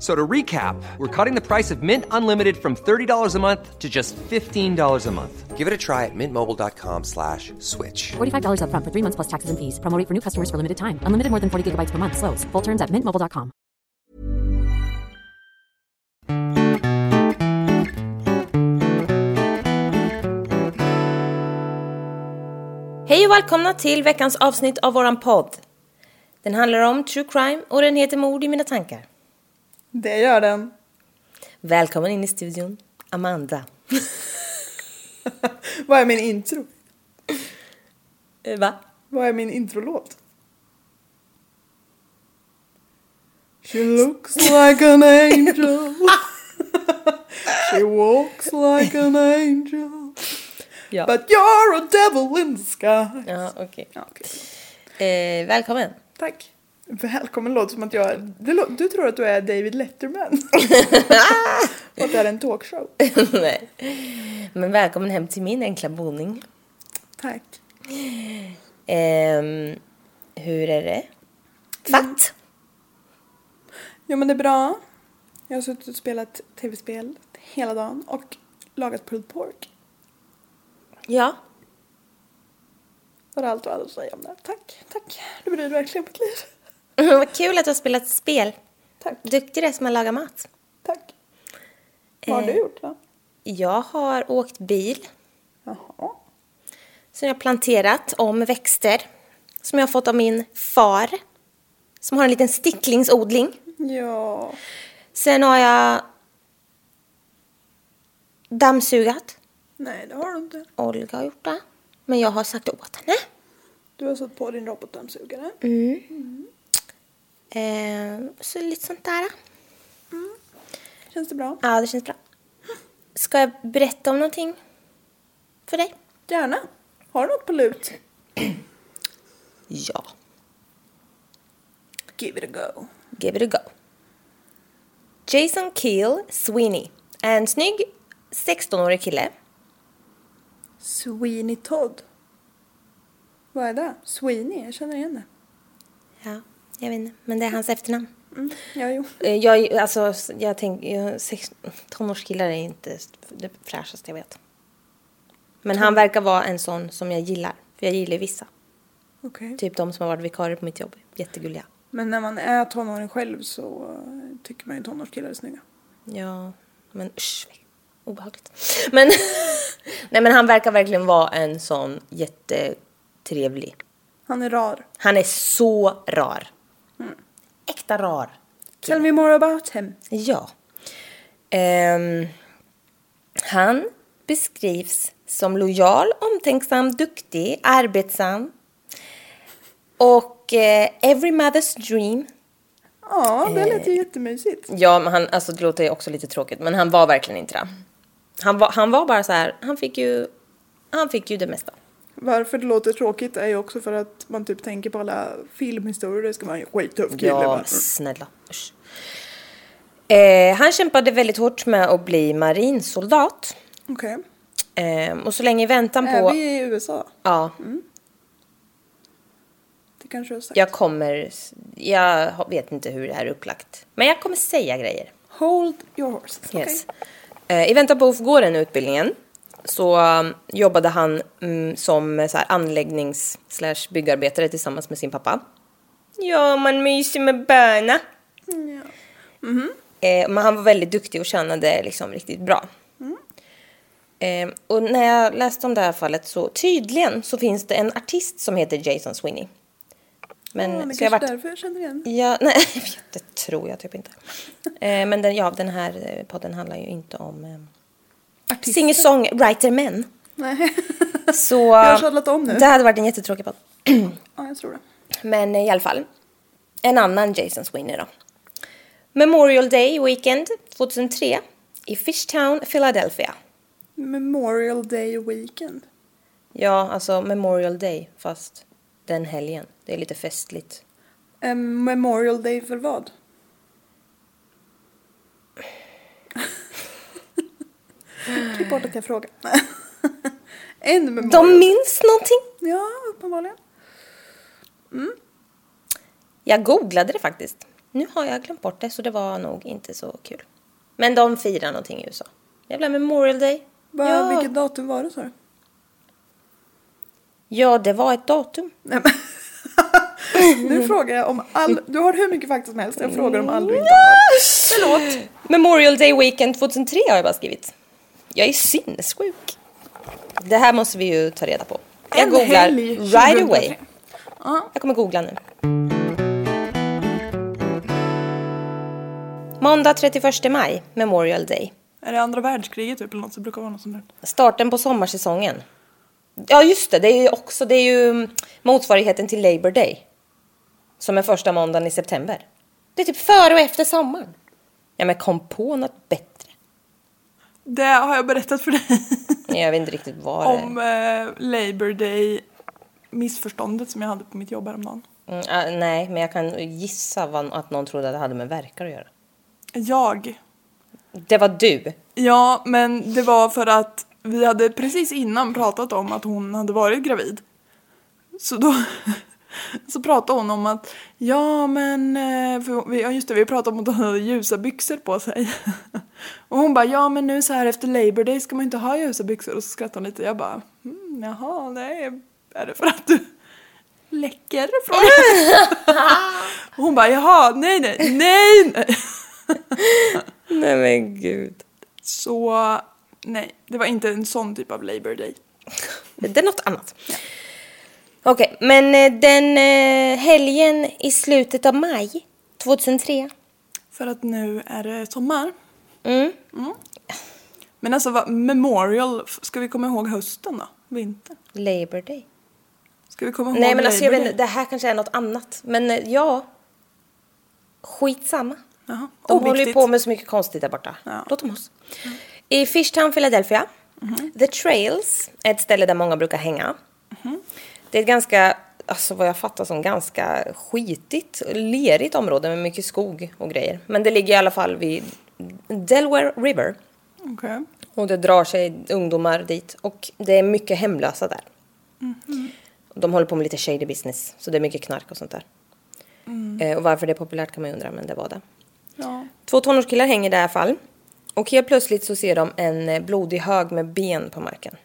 So to recap, we're cutting the price of Mint Unlimited from $30 a month to just $15 a month. Give it a try at mintmobile.com slash switch. $45 upfront for three months plus taxes and fees. Promo rate for new customers for limited time. Unlimited more than 40 gigabytes per month. Slows. Full terms at mintmobile.com. Hej och välkomna till veckans avsnitt av våran podd. Den handlar om true crime och den heter Mord i mina tankar. Det gör den. Välkommen in i studion, Amanda. Vad är min intro? Eh, Va? Vad är min introlåt? She looks like an angel. She walks like an angel. Ja. But you're a devil in the sky. Ja, okej. Ja, okej. Eh, välkommen. Tack. Välkommen låter som att jag Du tror att du är David Letterman. och att det är en talkshow. Nej. Men välkommen hem till min enkla boning. Tack. Ehm, hur är det? Fatt? Jo men det är bra. Jag har suttit och spelat tv-spel hela dagen och lagat pulled pork. Ja. Var det allt du hade att säga om det? Tack, tack. Du bryr dig verkligen om mitt liv. Vad kul att du har spelat spel. Tack, Duktig du är som att laga mat. tack. Vad har Eh. du gjort då? Jag har åkt bil. Jaha. Sen har jag planterat om växter. Som jag har fått av min far. Som har en liten sticklingsodling. Ja. Sen har jag dammsugat. Nej, det har du inte. Olga har gjort det. Men jag har sagt åt henne. Du har satt på din robotdammsugare. Eh, så lite sånt där. Känns det bra? Ja, det känns bra. Ska jag berätta om någonting för dig? Gärna. Har du något på lut? Ja. Give it a go. Give it a go. Jason Keel Sweeney en snygg 16-årig kille. Sweeney Todd. Vad är det? Sweeney, jag känner igen det. Ja, jag vet inte, men det är hans efternamn. Mm. Ja, jo. Eh, Jag, alltså, jag tänker, sex, tonårskillar är inte det fräschaste jag vet. Men han verkar vara en sån som jag gillar, för jag gillar vissa. Okej. Typ de som har varit vikarier på mitt jobb, jättegulliga. Men när man är tonåring själv så eh, tycker man ju tonårskillar är snygga. Ja, men usch, obehagligt. Men, nej men han verkar verkligen vara en sån jättetrevlig. Han är rar. Han är så rar. Äkta rar. Tell me more about him. Ja. Ehm, han beskrivs som lojal, omtänksam, duktig, arbetsam. Och eh, every mother's dream. Ja, det lät ju jättemysigt. Ja, men han, alltså det låter ju också lite tråkigt, men han var verkligen inte det. Han var, han var bara så här, han fick ju, han fick ju det mesta. Varför det låter tråkigt är ju också för att man typ tänker på alla filmhistorier. Det ska vara en skittuff kille. Ja, bara. snälla. Eh, han kämpade väldigt hårt med att bli marinsoldat. Okej. Eh, och så länge i väntan på... Är vi i USA? Ja. Det kanske du har sagt. Jag kommer... Jag vet inte hur det här är upplagt. Men jag kommer säga grejer. Hold your horses. Yes. Eh, I väntan på att få gå den utbildningen så um, jobbade han mm, som så här, anläggnings byggarbetare tillsammans med sin pappa. Ja, man myser med böna. Eh, men han var väldigt duktig och tjänade liksom riktigt bra. Eh, och när jag läste om det här fallet så tydligen så finns det en artist som heter Jason Sweeney. Men, Ja, men så jag vart- därför jag känner igen. Ja, nej, det tror jag typ inte. Eh, men den, ja, den här eh, podden handlar ju inte om eh, Artister. singer-songwriter-män. Nej. Så har sadlat om nu. det hade varit en jättetråkig podd. ja, jag tror det. Men eh, i alla fall, en annan Jason Sweeney då. Memorial Day Weekend 2003 i Fishtown, Philadelphia. Memorial Day Weekend. Ja, alltså Memorial Day, fast den helgen. Det är lite festligt. En Memorial Day för vad? Klipp bort att jag frågar. en Memorial De minns någonting? Ja, uppenbarligen. Jag googlade det faktiskt. Nu har jag glömt bort det, så det var nog inte så kul. Men de firar någonting i USA. Jävla Memorial Day. Va, ja. Vilket datum var det sa du? ja, det var ett datum. Nej, men- nu frågar jag om all... Du har hur mycket fakta som helst. Jag frågar om all du inte har. Förlåt. Memorial Day Weekend 2003 har jag bara skrivit. Jag är sinnessjuk. Det här måste vi ju ta reda på. Jag En googlar helg right 2003. away. Ja. Jag kommer googla nu. Måndag 31 maj, Memorial Day. Är det andra världskriget typ eller något? Så brukar det vara något sånt där. Starten på sommarsäsongen. Ja, just det. Det är ju också det är ju motsvarigheten till Labor Day. Som är första måndagen i september. Det är typ före och efter sommaren. Ja, men kom på något bättre. Det har jag berättat för dig. Jag vet inte riktigt vad det är. om eh, Labor Day missförståndet som jag hade på mitt jobb häromdagen. Mm, ah, nej, men jag kan gissa vad, att någon trodde att det hade med verkar att göra. Jag. Det var du. Ja, men det var för att vi hade precis innan pratat om att hon hade varit gravid. Så då så pratade hon om att ja men, eh, för ja, just det vi pratade om att hon hade ljusa byxor på sig. Och hon bara ja men nu så här efter Labor Day ska man inte ha ljusa byxor och så skrattade hon lite. Jag bara mm, jaha nej är det för att du läcker? Och hon bara jaha nej nej nej nej. Nej men gud. Så nej, det var inte en sån typ av Labor Day. Det är något annat. Okej, men eh, den eh, helgen i slutet av maj 2003. För att nu är det sommar. Mm. Men alltså vad, Memorial, ska vi komma ihåg hösten då? Vintern? Labor Day. Ska vi komma ihåg Nej men alltså jag vet det här kanske är något annat. Men eh, ja. Skitsamma. Jaha, De håller ju på med så mycket konstigt där borta. Ja. Låt dem oss. I Fishtown, Philadelphia. Mhm. The Trails är ett ställe där många brukar hänga. Mhm. Det är ett ganska, alltså vad jag fattar som ganska skitigt, lerigt område med mycket skog och grejer. Men det ligger i alla fall vid Delaware River. Okej. Och det drar sig ungdomar dit. Och det är mycket hemlösa där. De håller på med lite shady business. Så det är mycket knark och sånt där. Eh, och varför det är populärt kan man ju undra, men det var det. Ja. Två tonårskillar hänger i alla fall. Och helt plötsligt så ser de en eh, blodig hög med ben på marken.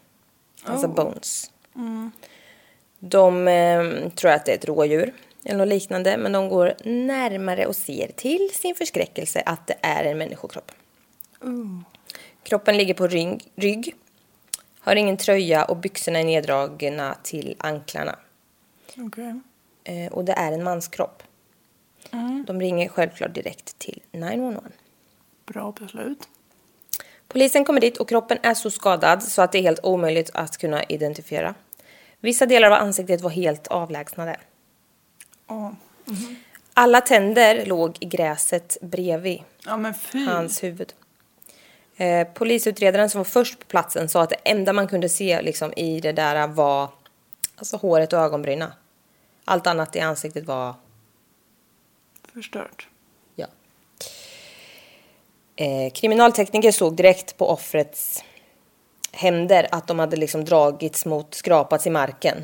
Alltså bones. De eh, tror att det är ett rådjur eller något liknande. Men de går närmare och ser till sin förskräckelse att det är en människokropp. Kroppen ligger på rygg, rygg. Har ingen tröja och byxorna är neddragna till anklarna. Okej. Eh, och det är en manskropp. De ringer självklart direkt till 911. Bra beslut. Polisen kommer dit och kroppen är så skadad så att det är helt omöjligt att kunna identifiera. Vissa delar av ansiktet var helt avlägsnade. Ja. Alla tänder låg i gräset bredvid Ja hans huvud. Eh, polisutredaren som var först på platsen sa att det enda man kunde se liksom, i det där var alltså, håret och ögonbrynen. Allt annat i ansiktet var Förstört. Ja. Eh, kriminaltekniker såg direkt på offrets händer att de hade liksom dragits mot, skrapats i marken.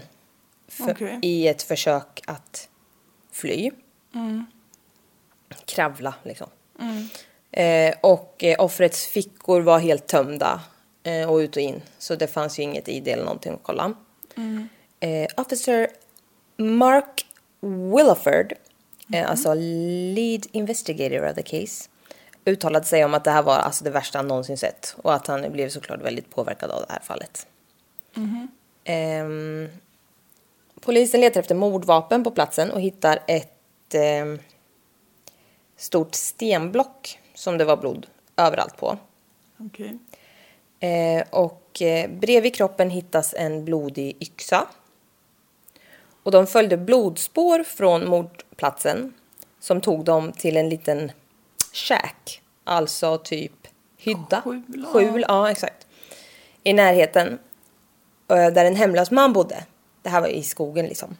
för, Okej. i ett försök att fly. Kravla liksom. Eh, och eh, offrets fickor var helt tömda eh, och ut och in. Så det fanns ju inget ID eller någonting att kolla. Eh, officer Mark Williford, eh, alltså lead investigator of the case, uttalade sig om att det här var alltså det värsta han någonsin sett och att han blev såklart väldigt påverkad av det här fallet. Ehm, polisen letar efter mordvapen på platsen och hittar ett ehm, stort stenblock som det var blod överallt på. Okej. Eh, och eh, bredvid kroppen hittas en blodig yxa. Och de följde blodspår från mordplatsen som tog dem till en liten shack, alltså typ hydda. Skjul, ja. Skjul, ja exakt. I närheten eh, där en hemlös man bodde. Det här var i skogen liksom.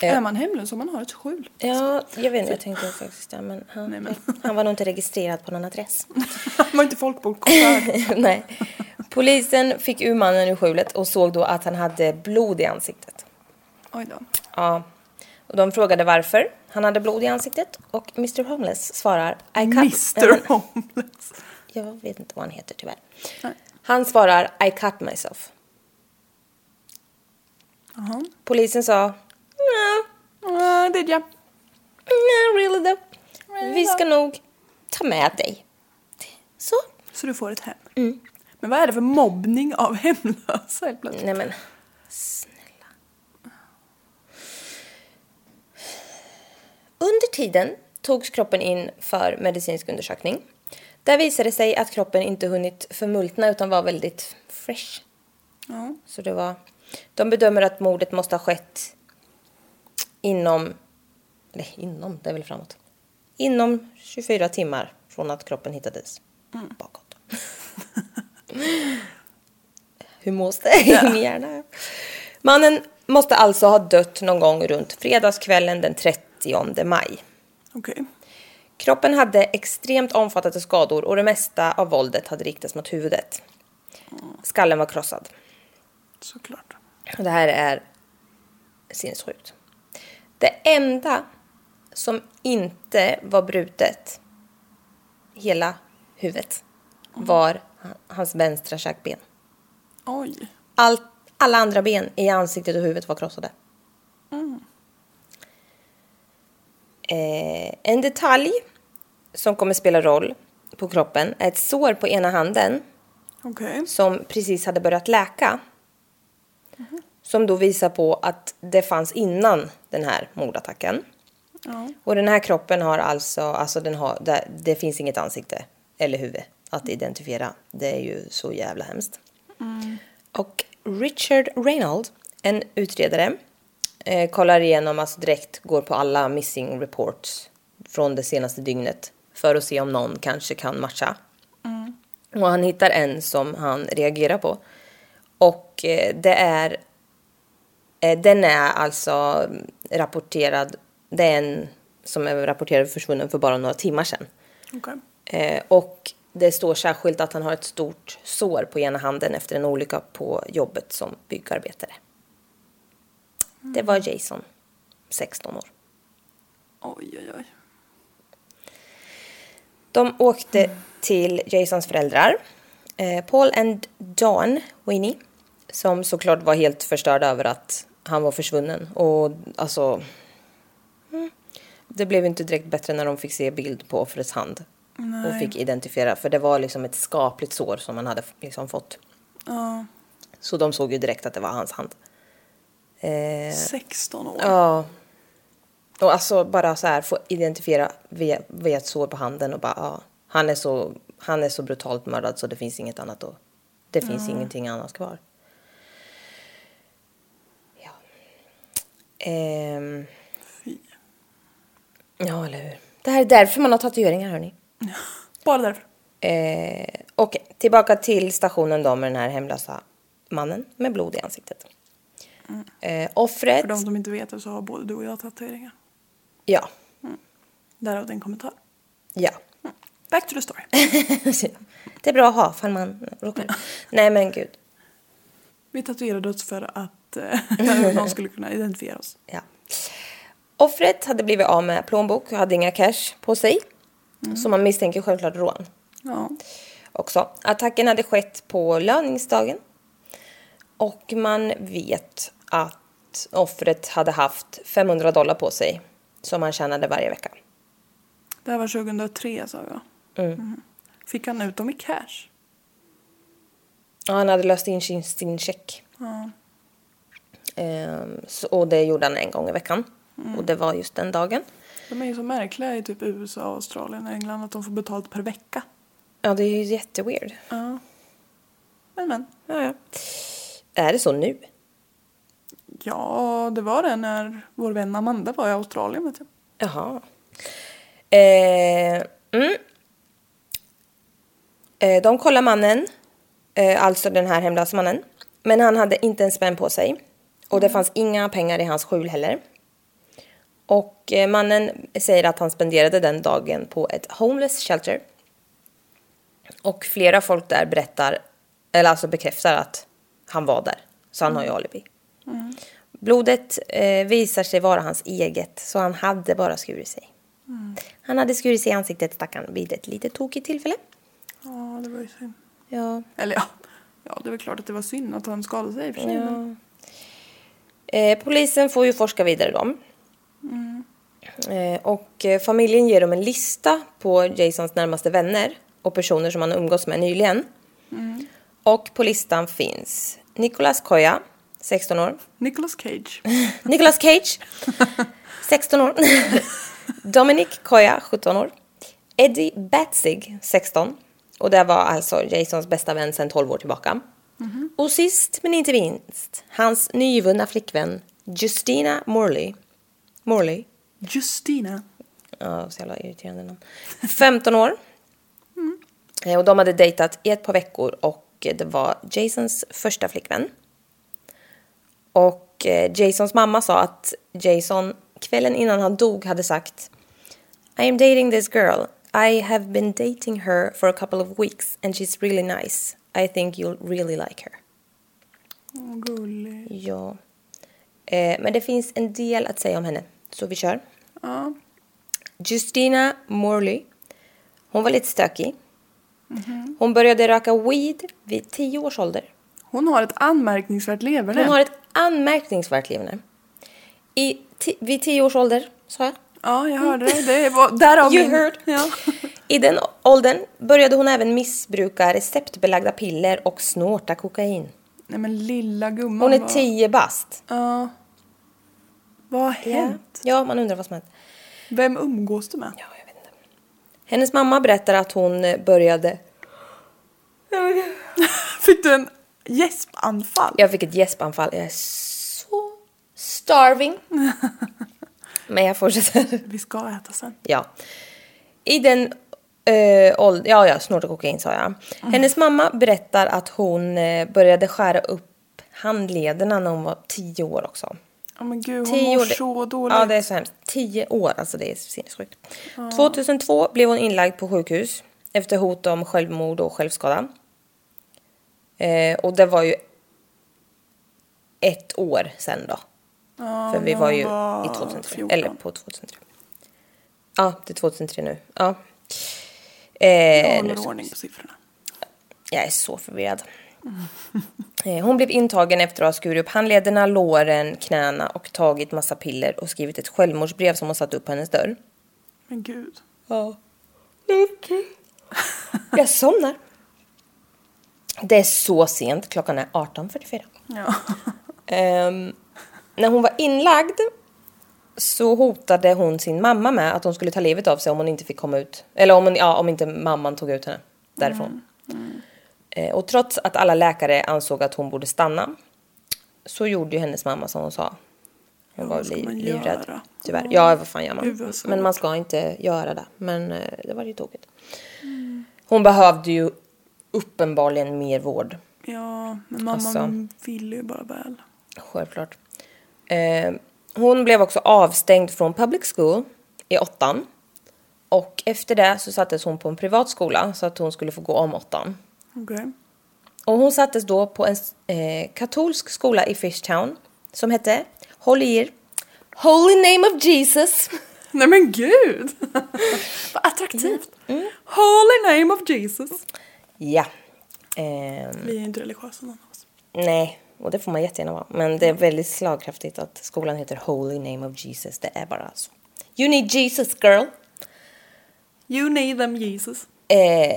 Är man hemlös om man har ett skjul? Ja, jag vet inte, jag tänkte faktiskt det, men han, Nej, men. han var nog inte registrerad på någon adress. Man var inte folkbokförd. Nej. Polisen fick ur mannen ur skjulet och såg då att han hade blod i ansiktet. Oj då. Ja. Och de frågade varför han hade blod i ansiktet och Mr Homeless svarar I cut... Mr Homeless. Jag vet inte vad han heter tyvärr. Nej. Han svarar I cut myself. Jaha. Polisen sa no, Uh, did ya? no really though. Vi ska nog ta med dig. Så. Så du får ett hem. Men vad är det för mobbning av hemlösa helt plötsligt? Nej men, snälla. Under tiden togs kroppen in för medicinsk undersökning. Där visade det sig att kroppen inte hunnit förmultna utan var väldigt fresh. Ja. Så det var... De bedömer att mordet måste ha skett inom... Eller inom, det är väl framåt. Inom 24 timmar från att kroppen hittades bakåt. Hur mås det i min hjärna? Mannen måste alltså ha dött någon gång runt fredagskvällen den 30 maj. Okej. Kroppen hade extremt omfattande skador och det mesta av våldet hade riktats mot huvudet. Skallen var krossad. Såklart. Och det här är sinnessjukt. Det enda som inte var brutet, hela huvudet, var hans vänstra käkben. Oj. Allt, alla andra ben i ansiktet och huvudet var krossade. Eh, en detalj som kommer spela roll på kroppen är ett sår på ena handen Okej. som precis hade börjat läka. Som då visar på att det fanns innan den här mordattacken. Ja. Och den här kroppen har alltså, alltså den har, det, det finns inget ansikte eller huvud att identifiera. Det är ju så jävla hemskt. Och Richard Reynolds, en utredare, eh, kollar igenom, alltså direkt går på alla missing reports från det senaste dygnet för att se om någon kanske kan matcha. Och han hittar en som han reagerar på. Och eh, det är... Eh, den är alltså rapporterad... Det är en som är rapporterad försvunnen för bara några timmar sedan. Okej. Eh, och det står särskilt att han har ett stort sår på ena handen efter en olycka på jobbet som byggarbetare. Det var Jason, 16 år. Oj, oj, oj. De åkte till Jasons föräldrar, Paul and Dawn Winnie, som såklart var helt förstörda över att han var försvunnen. Och alltså... mm, Det blev inte direkt bättre när de fick se bild på offrets hand. Och fick identifiera, för det var liksom ett skapligt sår som han hade liksom fått. Ja. Så de såg ju direkt att det var hans hand. Eh, 16 år. Ja. Och alltså bara så här få identifiera via, via ett sår på handen och bara ja, han är så, han är så brutalt mördad så det finns inget annat att, det finns ingenting annat kvar. Ja. Ehm, Fy. ja, eller hur. Det här är därför man har tatueringar hörni. Bara därför. Eh, och tillbaka till stationen då med den här hemlösa mannen med blod i ansiktet. Eh, offret... För de som inte vet så har både du och jag tatueringar. Ja. Därav din kommentar. Ja. Back to the story. det är bra att ha för man råkar... Nej men gud. Vi tatuerade oss för att eh, någon skulle kunna identifiera oss. Ja. Offret hade blivit av med plånbok och hade inga cash på sig. Så man misstänker självklart rån Ja. också. Attacken hade skett på löningsdagen. Och man vet att offret hade haft 500 dollar på sig som han tjänade varje vecka. Det här var 2003 sa jag. Mhm. Fick han ut dem i cash? Ja, han hade löst in sin, sin check. Ja. Ehm, så, och det gjorde han en gång i veckan. Och det var just den dagen. De är ju så märkliga i typ USA, Australien och England att de får betalt per vecka. Ja, det är ju jätteweird. Ja. Men men. Ja, ja. Är det så nu? Ja, det var det när vår vän Amanda var i Australien vet jag. Jaha. Eh, mm. Eh, de kollar mannen, eh, alltså den här hemlösa mannen. Men han hade inte en spänn på sig. Och det fanns inga pengar i hans skjul heller. Och eh, mannen säger att han spenderade den dagen på ett homeless shelter. Och flera folk där berättar, eller alltså bekräftar att han var där. Så han har ju alibi. Blodet eh, visar sig vara hans eget, så han hade bara skurit sig. Han hade skurit sig i ansiktet, stackaren, vid ett lite tokigt tillfälle. Ja, det var ju synd. Ja. Eller ja, ja det väl klart att det var synd att han skadade sig i och för sig. men- Eh, polisen får ju forska vidare dem. Eh, och eh, familjen ger dem en lista på Jasons närmaste vänner och personer som han har umgåtts med nyligen. Och på listan finns Nicolas Koya, 16 år. Nicolas Cage. Nicolas Cage, 16 år. Dominic Koya, 17 år. Eddie Batzig, 16. Och det var alltså Jasons bästa vän sedan 12 år tillbaka. Och sist men inte minst, hans nyvunna flickvän Justina Morley. Morley. Justina. Ja, så jävla irriterande namn. 15 år. Eh, Och de hade dejtat i ett par veckor och det var Jasons första flickvän. Och eh, Jasons mamma sa att Jason kvällen innan han dog hade sagt I am dating this girl. I have been dating her for a couple of weeks and she's really nice. I think you'll really like her. Åh, gullig. Ja. Eh, men det finns en del att säga om henne, så vi kör. Ja. Justina Morley. Hon var lite stökig. Hon började röka weed vid 10 års ålder. Hon har ett anmärkningsvärt leverne. Hon har ett anmärkningsvärt leverne. I vid 10 års ålder, sa jag. Ja, jag hörde det. det var, därav You min... heard. Ja. I den åldern började hon även missbruka receptbelagda piller och snorta kokain. Nej men lilla gumman Hon är var- 10 bast. Ja. Vad har Ja. hänt? ja, man undrar vad som hänt. Vem umgås du med? Ja, jag vet inte. Hennes mamma berättar att hon eh, började... Fick du en gäspanfall? Jag fick ett gäspanfall. Jag är så starving. Men jag fortsätter. Vi ska äta sen. Ja. I den åldern, ja ja, snorta kokain sa jag. Hennes mamma berättar att hon eh, började skära upp handlederna när hon var tio år också. Ja men gud, hon Tio mår år, så dåligt. Ja, det är så hemskt. Tio år, alltså det är sinnessjukt. 2002 blev hon inlagd på sjukhus efter hot om självmord och självskada. Eh, och det var ju ett år sen då. Ja, För vi var ju var i 2003. 14. Eller på 2003. Ja, det är 2003 nu. Ja. Eh, Jag nu håller ska- ordning på siffrorna. jag är så förvirrad. Eh, Hon blev intagen efter att ha skurit upp handlederna, låren, knäna och tagit massa piller och skrivit ett självmordsbrev som hon satt upp på hennes dörr. Men gud. Ja. Jag somnar. Det är så sent, klockan är 18.44. Ja. Ehm, när hon var inlagd så hotade hon sin mamma med att hon skulle ta livet av sig om hon inte fick komma ut. Eller om, hon, ja, om inte mamman tog ut henne därifrån. Eh, och trots att alla läkare ansåg att hon borde stanna så gjorde ju hennes mamma som hon sa. Hon Ja, var liv, livrädd. göra? Tyvärr. Ja, vad fan gör man? Men man ska inte göra det. Men eh, det var ju tokigt. Hon behövde ju uppenbarligen mer vård. Ja, men mamma Alltså. ville ju bara väl. Självklart. Eh, hon blev också avstängd från public school i åttan. Och efter det så sattes hon på en privat skola så att hon skulle få gå om åttan. Okej. Och hon sattes då på en eh, katolsk skola i Fishtown. som hette, håll i er, Holy name of Jesus. Nej men gud! Vad attraktivt. Mm. Holy name of Jesus. Ja. Ehm, Vi är inte religiösa någon av oss. nej, och det får man jättegärna vara. Men det är väldigt slagkraftigt att skolan heter Holy name of Jesus. Det är bara så. You need Jesus girl. You need them Jesus. Eh,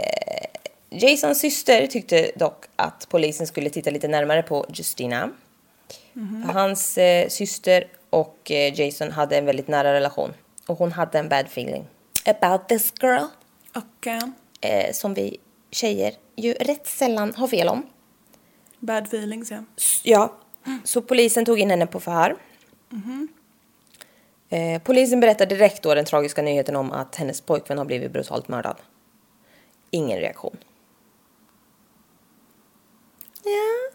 Jasons syster tyckte dock att polisen skulle titta lite närmare på Justina. För hans eh, syster och eh, Jason hade en väldigt nära relation. Och hon hade en bad feeling about this girl. Okej. Eh, som vi tjejer ju rätt sällan har fel om. Bad feelings ja. S- Ja, så polisen tog in henne på förhör. Eh, polisen berättade direkt då den tragiska nyheten om att hennes pojkvän har blivit brutalt mördad. Ingen reaktion. Ja.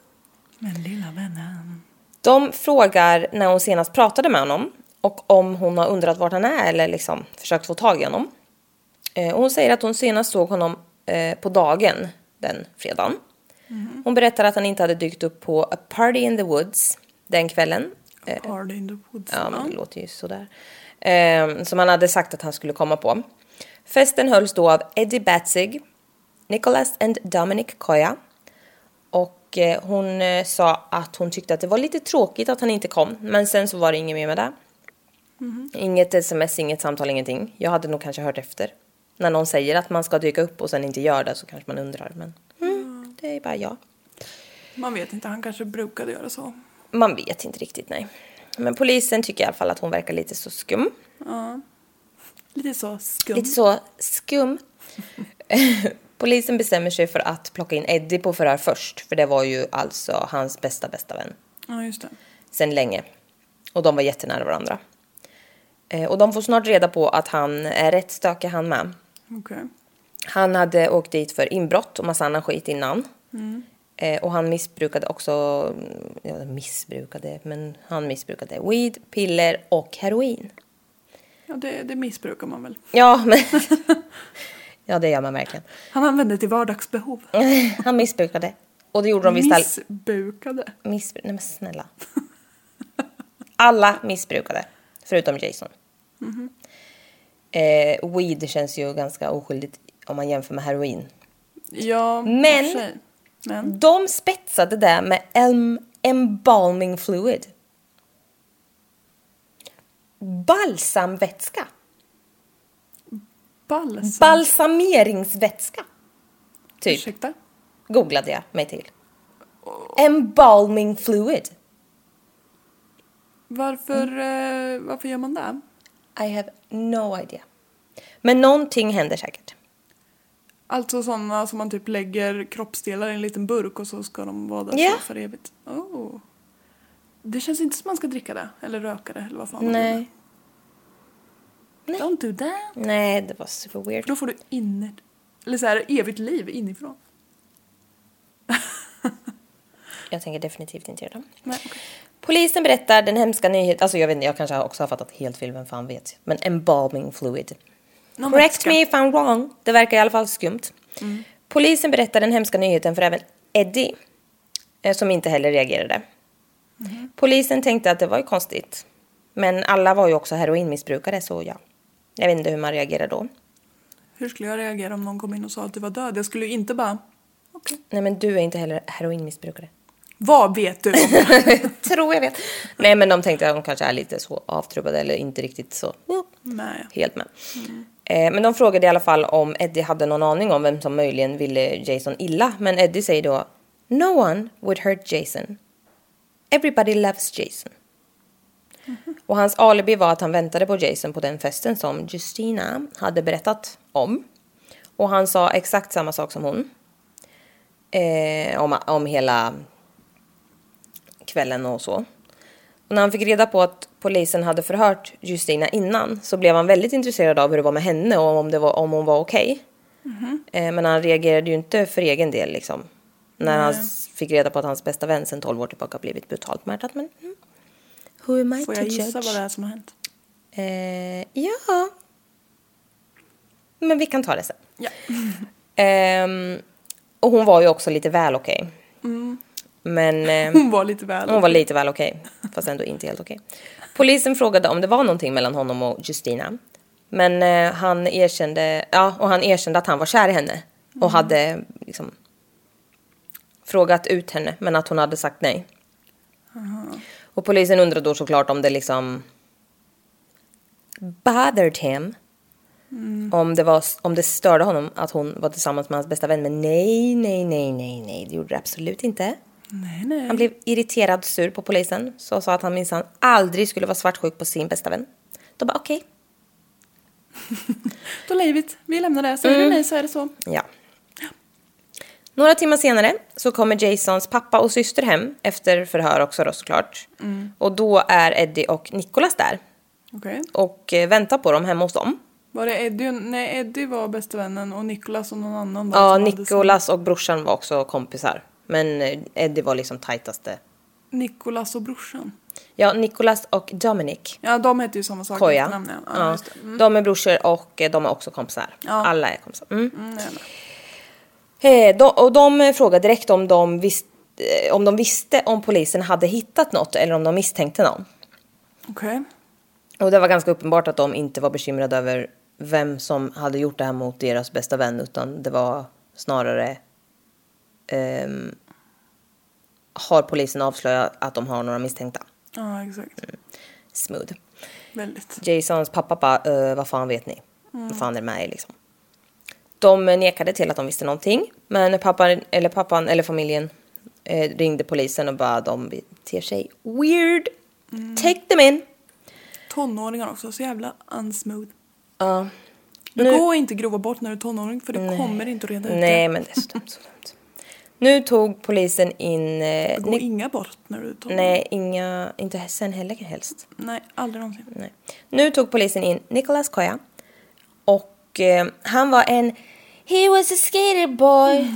Men lilla vännen. De frågar när hon senast pratade med honom och om hon har undrat vart han är eller liksom försökt få tag i honom. Eh, och hon säger att hon senast såg honom eh, på dagen den fredagen. Hon berättar att han inte hade dykt upp på A Party in the Woods den kvällen. Eh, Party in the woods. Ja, men det låter ju sådär. Eh, som han hade sagt att han skulle komma på. Festen hölls då av Eddie Batzig, Nicholas and Dominic Koya. Och eh, hon eh, sa att hon tyckte att det var lite tråkigt att han inte kom. Men sen så var det inget mer med det. Inget sms, inget samtal, ingenting. Jag hade nog kanske hört efter. När någon säger att man ska dyka upp och sen inte gör det så kanske man undrar. Men mm, det är bara jag. Man vet inte, han kanske brukade göra så. Man vet inte riktigt, nej. Men polisen tycker i alla fall att hon verkar lite så skum. Lite så skum. Lite så skum. Polisen bestämmer sig för att plocka in Eddie på förhör först. För det var ju alltså hans bästa, bästa vän. Ja, just det. Sen länge. Och de var jättenära varandra. Eh, Och de får snart reda på att han är rätt stökig han med. Okej. Han hade åkt dit för inbrott och massa annan skit innan. Eh, och han missbrukade också, ja missbrukade, men han missbrukade weed, piller och heroin. Ja, det, det missbrukar man väl. Ja, men... ja, det gör man verkligen. Han använde till vardagsbehov. Han missbrukade. Och det gjorde de visst. Missbrukade. Missbru- Nej men snälla. Alla missbrukade. Förutom Jason. Eh, weed känns ju ganska oskyldigt om man jämför med heroin. Ja, Men-. Men. De spetsade det med em- embalming fluid. Balsamvätska. Balsam. Balsameringsvätska. Typ. Ursäkta? Googlade jag mig till. Embalming fluid. Varför, Mm. varför gör man det? I have no idea. Men någonting händer säkert. Alltså sådana som man typ lägger kroppsdelar i en liten burk och så ska de vara där så för evigt. Oh. Det känns inte som man ska dricka det eller röka det eller vad fan man Nej. vill. Don't do that. Nej, det var super weird. För då får du inner... Eller så här evigt liv inifrån. Jag tänker definitivt inte göra det. Nej, okej. Polisen berättar den hemska nyheten, alltså jag vet inte, jag kanske också har fattat helt fel, vem fan vet. Men embalming fluid. Någon Correct vätska. me if I'm wrong. Det verkar i alla fall skumt. Polisen berättar den hemska nyheten för även Eddie, eh, som inte heller reagerade. Polisen tänkte att det var ju konstigt. Men alla var ju också heroinmissbrukare, så ja. Jag vet inte hur man reagerar då. Hur skulle jag reagera om någon kom in och sa att du var död? Jag skulle ju inte bara... Okej. Nej, men du är inte heller heroinmissbrukare. Vad vet du om det? Tror jag vet. Nej, men de tänkte att de kanske är lite så avtrubbade eller inte riktigt så ja, Nej. helt med. Eh, men de frågade i alla fall om Eddie hade någon aning om vem som möjligen ville Jason illa. Men Eddie säger då No one would hurt Jason. Everybody loves Jason. Och hans alibi var att han väntade på Jason på den festen som Justina hade berättat om. Och han sa exakt samma sak som hon. Eh, om, om hela kvällen och så. Och när han fick reda på att polisen hade förhört Justina innan så blev han väldigt intresserad av hur det var med henne och om, det var, om hon var okej. Eh, men han reagerade ju inte för egen del liksom. När han s- fick reda på att hans bästa vän sedan 12 år tillbaka blivit brutalt mördad. Men mm, who am I Får to jag gissa judge? vad det är som har hänt? Eh, ja. Men vi kan ta det sen. Ja. Ehm, och hon var ju också lite väl okej. Men eh, Hon var lite väl. hon var lite väl okej, fast ändå inte helt okej. Polisen frågade om det var någonting mellan honom och Justina. Men eh, han erkände, ja, och han erkände att han var kär i henne. Och hade liksom frågat ut henne, men att hon hade sagt nej. Och polisen undrade då såklart om det liksom bothered him. Om, det var, om det störde honom att hon var tillsammans med hans bästa vän. Men nej, nej, nej, nej, nej, det gjorde det absolut inte. Nej, nej. Han blev irriterad sur på polisen. Så sa att han minsann aldrig skulle vara svartsjuk på sin bästa vän. De bara okej, Då livet, vi lämnar det. Säger Mm. du nej så är det så. ja. Några timmar senare så kommer Jasons pappa och syster hem efter förhör också då såklart. Och då är Eddie och Nicholas där Okej. och eh, väntar på dem hemma hos dem. Var det Eddie? Nej, Eddie var bästa vännen och Nicholas och någon annan var Ja, Nicholas och brorsan var också kompisar. Men eh, Eddie var liksom tajtaste. Nicholas och brorsan. Ja, Nicholas och Dominic Ja, de hette ju samma sak. Koja. Ja, ja, Ja. Mm. De är brorsor och eh, de är också kompisar. Ja. Alla är kompisar. Mm. Mm. Eh, de, och de frågade direkt om de, visste, eh, om de visste om polisen hade hittat något eller om de misstänkte någon. Okej. Och det var ganska uppenbart att de inte var bekymrade över vem som hade gjort det här mot deras bästa vän utan det var snarare ehm, har polisen avslöjat att de har några misstänkta. Ja, exakt. Smooth. Väldigt. Jasons pappa bara, "Eh, vad fan vet ni? Vad fan är det med er liksom? De nekade till att de visste någonting. Men pappan, eller pappan, eller familjen eh, ringde polisen och bara de beter sig weird. Take them in. Tonåringar också, så jävla unsmooth. Ja. Du Nu- går inte grova bort när du är tonåring för du kommer inte att reda ut Nej det. men det är så dumt, så dumt. Nu tog polisen in... Eh, Du går inga bort när du tonåring. nej, inga, inte sen heller helst. Nej, aldrig någonsin. Nej. Nu tog polisen in Nicholas Koya. Och eh, han var en... He was a skater boy.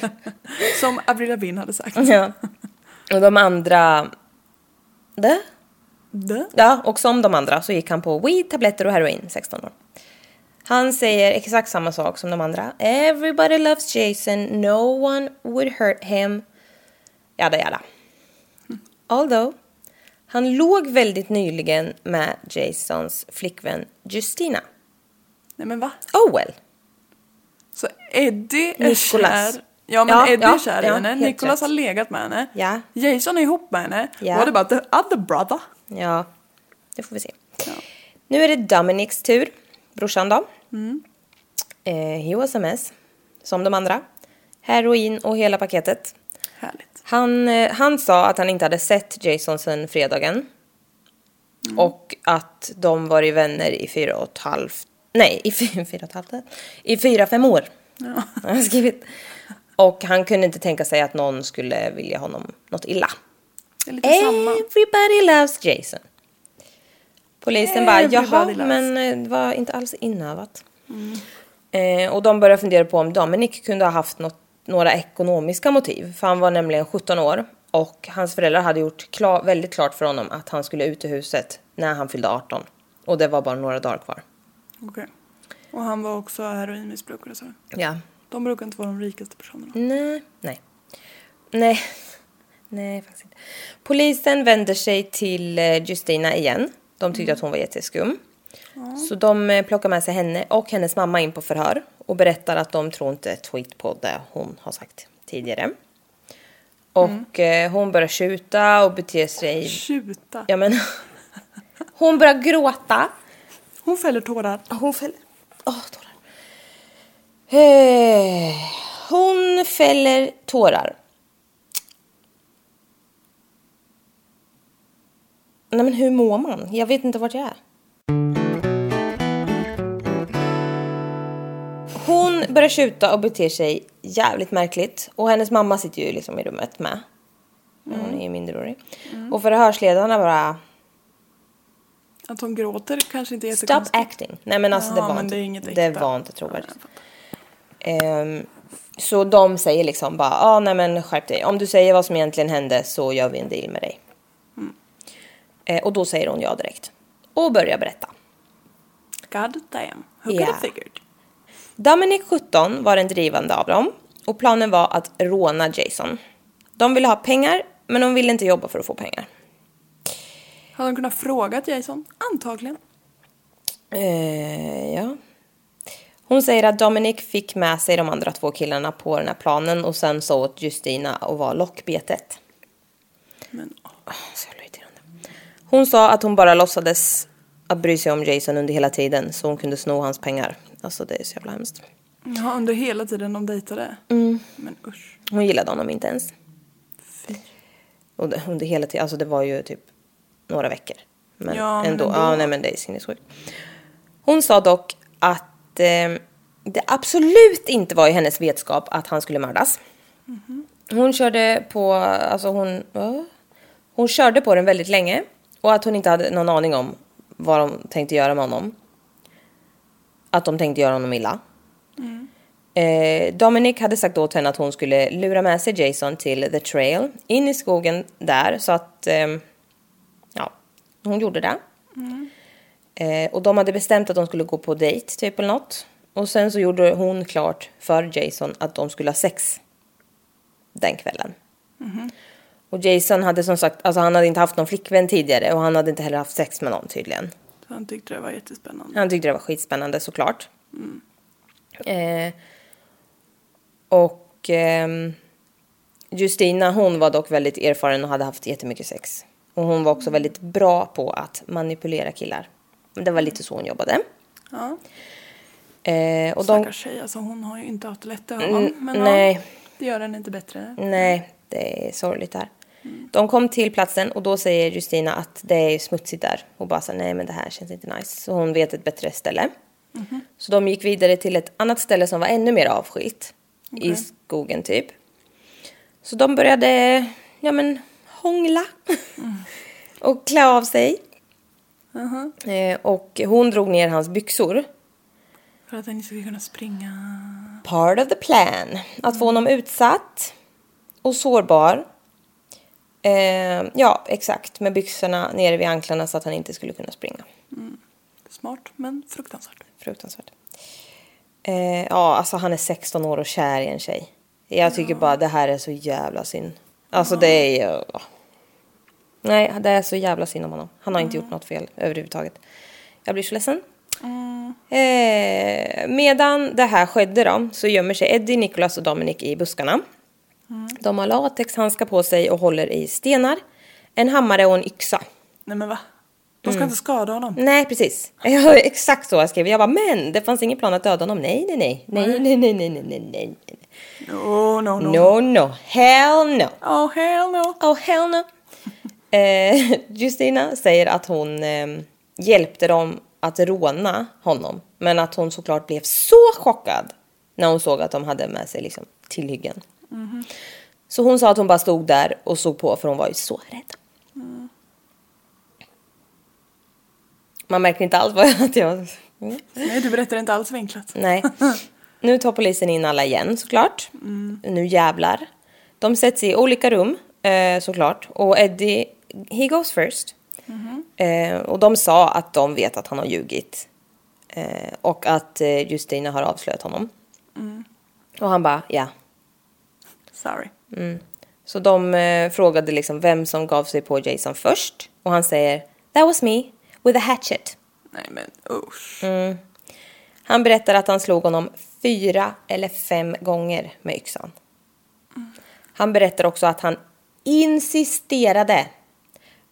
Som Avril Lavigne hade sagt. Ja. Och de andra... Det? Det? Ja, och som de andra så gick han på weed, tabletter och heroin, 16 år. Han säger exakt samma sak som de andra. Everybody loves Jason, no one would hurt him. Jada jada. Although, han låg väldigt nyligen med Jasons flickvän Justina. Nej men va? Oh well. Så Eddie är Nicholas. kär. Ja men Ja, Eddie ja, är kär i ja, henne. Nicholas har legat med henne. Ja. Jason är ihop med henne. Ja. What about the other brother? Ja, det får vi se. Nu är det Dominics tur, brorsan då. Eh, he was a mess, som de andra. Heroin och hela paketet. Härligt. Han, eh, han sa att han inte hade sett Jason sen fredagen. Och att de varit vänner i fyra och ett halvt... Nej, i fyra, fyra och ett halvt... I fyra, fem år. Ja. Han skrivit. Och han kunde inte tänka sig att någon skulle vilja honom något illa. Everybody loves Jason. Polisen bara, Everybody jaha, loves." men eh, det var inte alls inövat. Eh, och de började fundera på om Dominic kunde ha haft något, några ekonomiska motiv. För han var nämligen 17 år och hans föräldrar hade gjort klar, väldigt klart för honom att han skulle ut ur huset när han fyllde 18. Och det var bara några dagar kvar. Okej. Och han var också heroinmissbrukare så. Ja. De brukar inte vara de rikaste personerna. Nej, nej. Nej, nej faktiskt inte. Polisen vänder sig till eh, Justina igen. De tyckte att hon var jätteskum. Så de eh, plockar med sig henne och hennes mamma in på förhör och berättar att de tror inte ett skit på det hon har sagt tidigare. Och eh, hon börjar tjuta och beter sig... Tjuta. Ja men... hon börjar gråta. Hon fäller tårar. Hon fäller... Åh, tårar. Eh, hon fäller tårar. Nej men hur mår man? Jag vet inte vart jag är. Hon börjar tjuta och beter sig jävligt märkligt. Och hennes mamma sitter ju liksom i rummet med. Hon är ju minderårig. Och förhörsledarna bara... Att hon gråter kanske inte är Stop acting. Nej men alltså Ja, det var men inte, det det var inte trovärdigt. Ehm, så de säger liksom bara, ja ah, nej men skärp dig. Om du säger vad som egentligen hände så gör vi en deal med dig. Eh, och då säger hon ja direkt. Och börjar berätta. God damn. Who Ja. could have figured? Dominic 17 var den drivande av dem. Och planen var att råna Jason. De ville ha pengar, men de ville inte jobba för att få pengar. Hade de kunnat fråga Jason? Antagligen. Eh, ja. Hon säger att Dominic fick med sig de andra två killarna på den här planen och sen sa åt Justina att vara lockbetet. Men Så irriterande. Hon sa att hon bara låtsades att bry sig om Jason under hela tiden så hon kunde sno hans pengar. Alltså det är så jävla hemskt. ja, under hela tiden de dejtade. Mm. Men usch. Hon gillade honom inte ens. Och det, under hela tiden, alltså det var ju typ några veckor. Men, Ja, men ändå. ändå. Ja, nej men det är sinnessjukt. Hon sa dock att eh, det absolut inte var i hennes vetskap att han skulle mördas. Hon körde på, alltså hon, ja. hon körde på den väldigt länge. Och att hon inte hade någon aning om vad de tänkte göra med honom. Att de tänkte göra honom illa. Eh, Dominic hade sagt åt henne att hon skulle lura med sig Jason till The Trail, in i skogen där, så att eh, ja, hon gjorde det. Eh, och de hade bestämt att de skulle gå på dejt, typ eller något. Och sen så gjorde hon klart för Jason att de skulle ha sex den kvällen. Och Jason hade som sagt, alltså han hade inte haft någon flickvän tidigare och han hade inte heller haft sex med någon tydligen. Han tyckte det var jättespännande. Han tyckte det var skitspännande såklart. Eh, och ehm, Justina hon var dock väldigt erfaren och hade haft jättemycket sex. Och hon var också väldigt bra på att manipulera killar. Men Det var lite så hon jobbade. Ja. Eh, och de, Stackars tjej, alltså hon har ju inte haft det lätt det hör man. Mm, Men nej. Ja, det gör henne inte bättre. nej, det är sorgligt där. De kom till platsen och då säger Justina att det är smutsigt där. Och bara så nej men det här känns inte nice. Så hon vet ett bättre ställe. Så de gick vidare till ett annat ställe som var ännu mer avskilt. I skogen typ. Så de började, ja men, hångla. och klä av sig. Eh, och hon drog ner hans byxor. För att han inte ska kunna springa. Part of the plan. Att få honom utsatt och sårbar. Eh, ja, exakt. Med byxorna nere vid anklarna så att han inte skulle kunna springa. Smart men fruktansvärt. Fruktansvärt. Eh, ja, alltså han är 16 år och kär i en tjej. Jag tycker bara det här är så jävla synd. Alltså det är ja. Nej, det är så jävla synd om honom. Han har inte gjort något fel överhuvudtaget. Jag blir så ledsen. Eh, medan det här skedde då så gömmer sig Eddie, Nicholas och Dominic i buskarna. De har latexhandskar på sig och håller i stenar, en hammare och en yxa. Nej men va? De Mm. ska inte skada honom. Nej, precis. Ja, exakt så jag skrev. Jag bara, men det fanns ingen plan att döda honom. Nej, nej, nej. Nej, nej, nej, nej, nej, nej, nej. No, no, no. No, no. Hell no. Oh hell no. Oh, hell no. Eh, Justina säger att hon eh, hjälpte dem att råna honom. Men att hon såklart blev så chockad när hon såg att de hade med sig liksom, tillhyggen. Så hon sa att hon bara stod där och såg på för hon var ju så rädd. Man märker inte alls vad att jag... Mm. Nej du berättar inte alls vinklat. Nej. Nu tar polisen in alla igen såklart. Nu jävlar. De sätts i olika rum eh, såklart. Och Eddie, he goes first. Eh, och de sa att de vet att han har ljugit. Eh, och att eh, Justina har avslöjat honom. Och han bara, ja. Sorry. Så de eh, frågade liksom vem som gav sig på Jason först. Och han säger, that was me, with a hatchet. Nej men usch. Han berättar att han slog honom fyra eller fem gånger med yxan. Han berättar också att han insisterade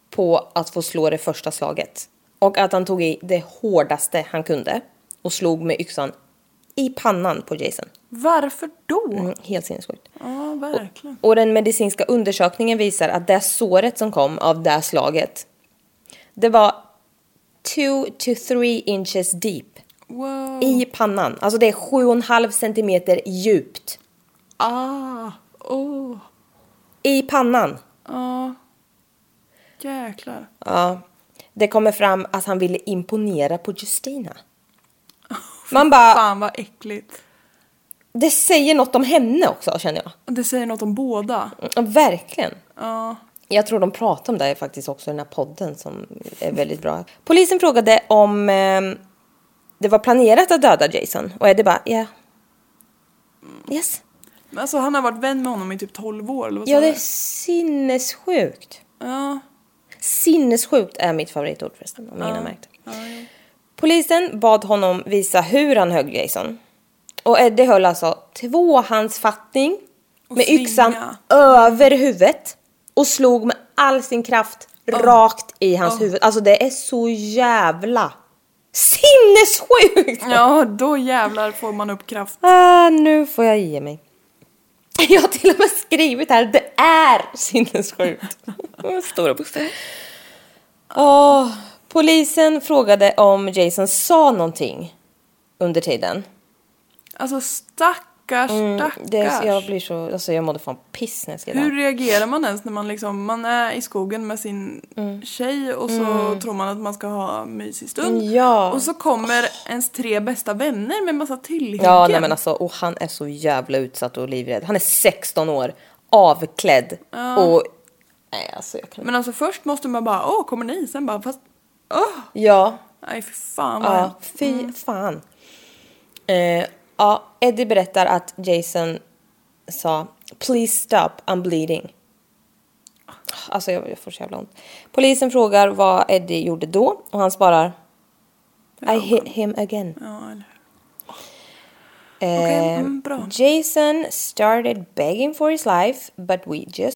på att få slå det första slaget. Och att han tog i det hårdaste han kunde och slog med yxan i pannan på Jason. Varför då? Mm, helt sinnessjukt. Ja verkligen. Och den medicinska undersökningen visar att det såret som kom av det slaget, det var 2 to 3 inches deep Wow. i pannan. Alltså det är 7,5 centimeter djupt Ah. Oh. i pannan. Ja. Jäklar. Ja. Det kommer fram att han ville imponera på Justina. Man bara, Fan vad äckligt. det säger något om henne också känner jag. Det säger något om båda. Ja, verkligen. Ja. Jag tror de pratar om det faktiskt också i den här podden som är väldigt bra. Polisen frågade om eh, det var planerat att döda Jason och Eddie bara, ja. Yes. Men Alltså han har varit vän med honom i typ 12 år eller vad Ja, det är sinnessjukt. Ja. Sinnessjukt är mitt favoritord förresten, om ingen har märkt det. Polisen bad honom visa hur han högg Jason. Och Eddie höll alltså tvåhandsfattning Och med svinga. yxan över huvudet och slog med all sin kraft rakt i hans huvud. Alltså det är så jävla sinnessjukt! Ja, då jävlar får man upp kraft. Ah, nu får jag ge mig. Jag har till och med skrivit här, det är sinnessjukt. Stora bokstäver. Åh, polisen frågade om Jason sa någonting under tiden. Alltså stackars, stackars. Mm, Det, jag blir så, alltså jag mådde fan piss när jag skrev Hur reagerar man ens när man liksom, man är i skogen med sin Mm. tjej och så tror man att man ska ha mysig stund. Ja. Och så kommer ens tre bästa vänner med massa tillhyggen. Ja, nej men alltså, och han är så jävla utsatt och livrädd. Han är 16 år, avklädd och... Nej, alltså Men alltså först måste man bara, åh kommer ni? Sen bara, fast, åh! Ja, Nej för fan vad Ja, fy fan. Eh, ja, Eddie berättar att Jason sa “Please stop, I'm bleeding”. Alltså jag, jag får så jävla ont. Polisen frågar vad Eddie gjorde då och han svarar “I hit him again”. Ja, eller Eh, Okej, mm. Jason started begging for his life but we just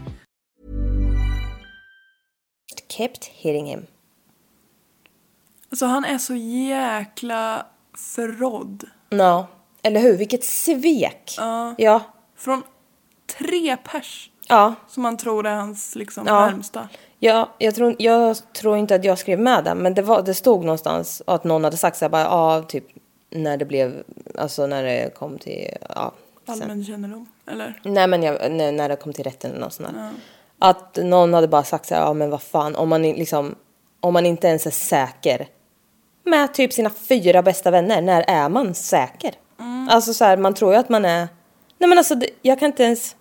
kept hitting him. Alltså han är så jäkla förrådd. Ja, eller hur? Vilket svek. Ja. Ja. Från tre pers Ja. som man tror är hans liksom Ja. närmsta. Ja, jag tror, jag tror inte att jag skrev med det, men det, var, det stod någonstans att någon hade sagt så här, bara, ja, typ när det blev, alltså när det kom till, ja. sen- Allmän kännedom. Eller? Nej, men jag, när, när det kom till rätten eller något sånt där. Att någon hade bara sagt så här, ja men vad fan, om man, liksom, om man inte ens är säker med typ sina fyra bästa vänner, när är man säker? Alltså så här, man tror ju att man är, nej men alltså det, jag kan inte ens,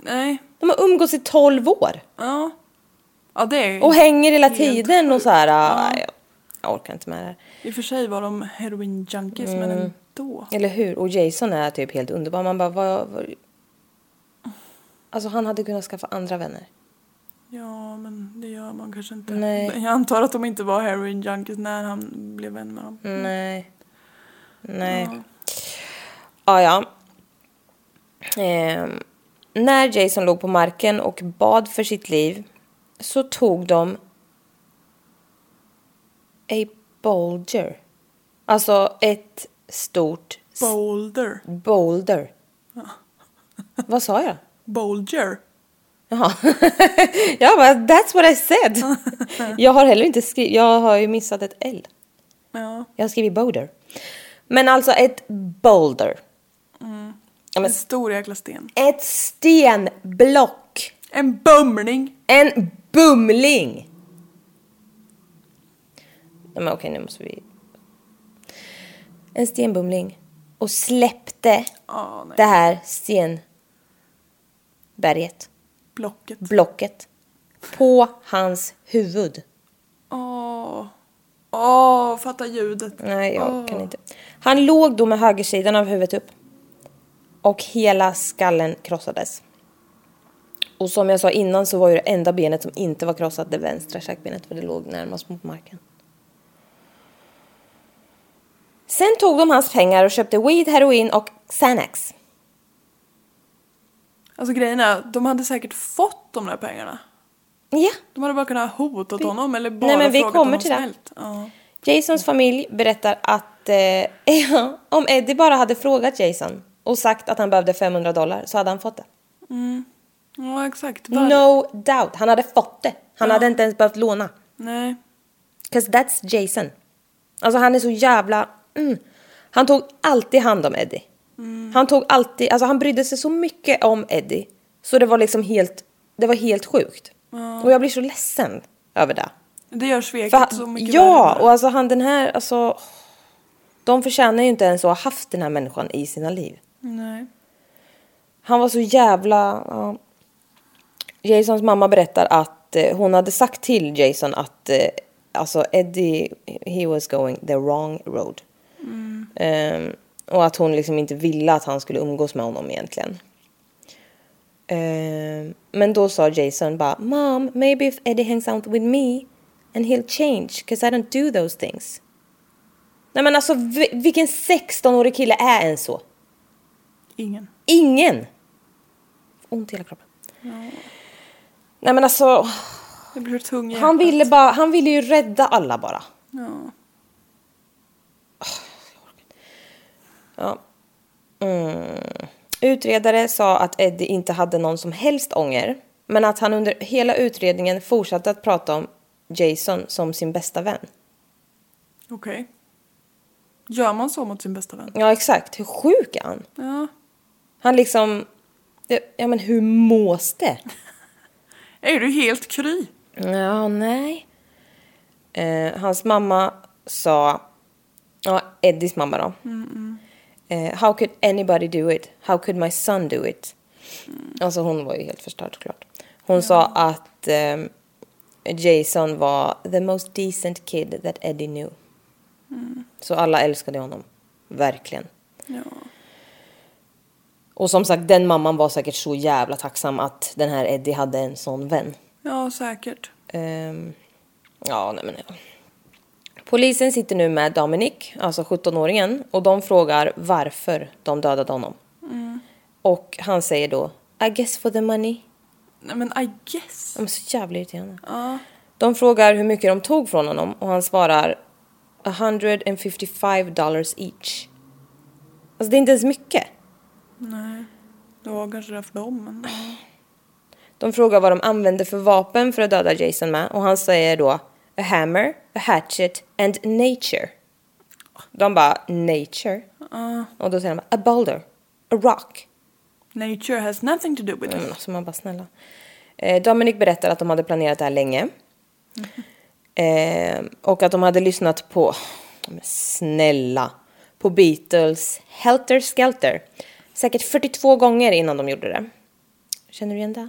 Nej. de har umgåtts i 12 år. Ja. Ja det är Och hänger hela tiden och så här, Ja. ja. jag, jag orkar inte med det här. I och för sig var de heroin junkies men Mm. ändå. Eller hur? Och Jason är typ helt underbar. Man bara, vad, vad... Alltså han hade kunnat skaffa andra vänner. Ja men det gör man kanske inte. Nej. Jag antar att de inte var heroin junkies när han blev vän med dem. Nej. Nej. Ja. Ja, ja. Ehm, när Jason låg på marken och bad för sitt liv så tog de a boulder. Alltså ett stort Boulder. boulder. Vad sa jag? Boulder. Jaha. jag bara, that's what I said. jag har heller inte skrivit, jag har ju missat ett L. Ja. Jag har skrivit boulder. Men alltså ett boulder. Ja, men En stor jäkla sten. ett stenblock. En bumling. En bumling. Ja, men okej, nu måste vi... En stenbumling. Och släppte nej. det här stenberget, Blocket. blocket, på hans huvud. Åh. Åh, fatta ljudet. Nej, jag Åh. kan inte. Han låg då med högersidan av huvudet upp. Och hela skallen krossades. Och som jag sa innan så var ju det enda benet som inte var krossat det vänstra käkbenet för det låg närmast mot marken. Sen tog de hans pengar och köpte weed, heroin och Xanax. Alltså grejen är, de hade säkert fått de där pengarna. Ja. De hade bara kunnat hotat honom eller bara Nej, men vi frågat kommer honom till det. Ja. Jasons familj berättar att eh, ja, om Eddie bara hade frågat Jason och sagt att han behövde 500 dollar så hade han fått det. ja, exakt. Var- No doubt. Han hade fått det. Han hade inte ens behövt låna. Nej. 'Cause that's Jason. Alltså han är så jävla... Mm. Han tog alltid hand om Eddie. Han tog alltid... Alltså han brydde sig så mycket om Eddie. Så det var liksom helt... Det var helt sjukt. Och jag blir så ledsen över det. Det gör sveket För, så mycket ja, värre. och alltså han den här... Alltså, de förtjänar ju inte ens att ha haft den här människan i sina liv. Nej. Han var så jävla... Ja. Jasons mamma berättar att eh, hon hade sagt till Jason att eh, alltså Eddie, he was going the wrong road. Ehm, och att hon liksom inte ville att han skulle umgås med honom egentligen. Ehm, men då sa Jason bara Mom, maybe if Eddie hangs out with me and he'll change because I don't do those things. Nej men alltså vi- vilken 16-årig kille är en så? Ingen. Ingen! Ont i hela kroppen. Nej men alltså, han ville, bara, han ville ju rädda alla bara. Ja. Ja. Mm. Utredare sa att Eddie inte hade någon som helst ånger. Men att han under hela utredningen fortsatte att prata om Jason som sin bästa vän. Okej. Gör man så mot sin bästa vän? Ja exakt, hur sjuk är han? Ja. Han liksom, ja men hur mås det? Är du helt kry? Ja, nej. Eh, hans mamma sa, ja, Eddies mamma då. Eh, how could anybody do it? How could my son do it? Alltså hon var ju helt förstörd såklart. Hon sa att ehm, Jason var the most decent kid that Eddie knew. Så alla älskade honom. Verkligen. Ja. Och som sagt, den mamman var säkert så jävla tacksam att den här Eddie hade en sån vän. Ja, säkert. Ehm, ja, nej men ja. Polisen sitter nu med Dominic, alltså 17-åringen, och de frågar varför de dödade honom. Och han säger då, I guess for the money. Nej men I guess. De är så jävla irriterande. Ja. De frågar hur mycket de tog från honom och han svarar 155 dollars each. Alltså det är inte ens mycket. Nej. Det var kanske det för dem men. De frågar vad de använde för vapen för att döda Jason med och han säger då a hammer, a hatchet and nature. De bara nature? Och då säger de a boulder, a rock. Nature has nothing to do with it. alltså man bara snälla. Eh, Dominic berättar att de hade planerat det här länge. Eh, och att de hade lyssnat på, men snälla, på Beatles Helter Skelter. Säkert 42 gånger innan de gjorde det. Känner du igen det?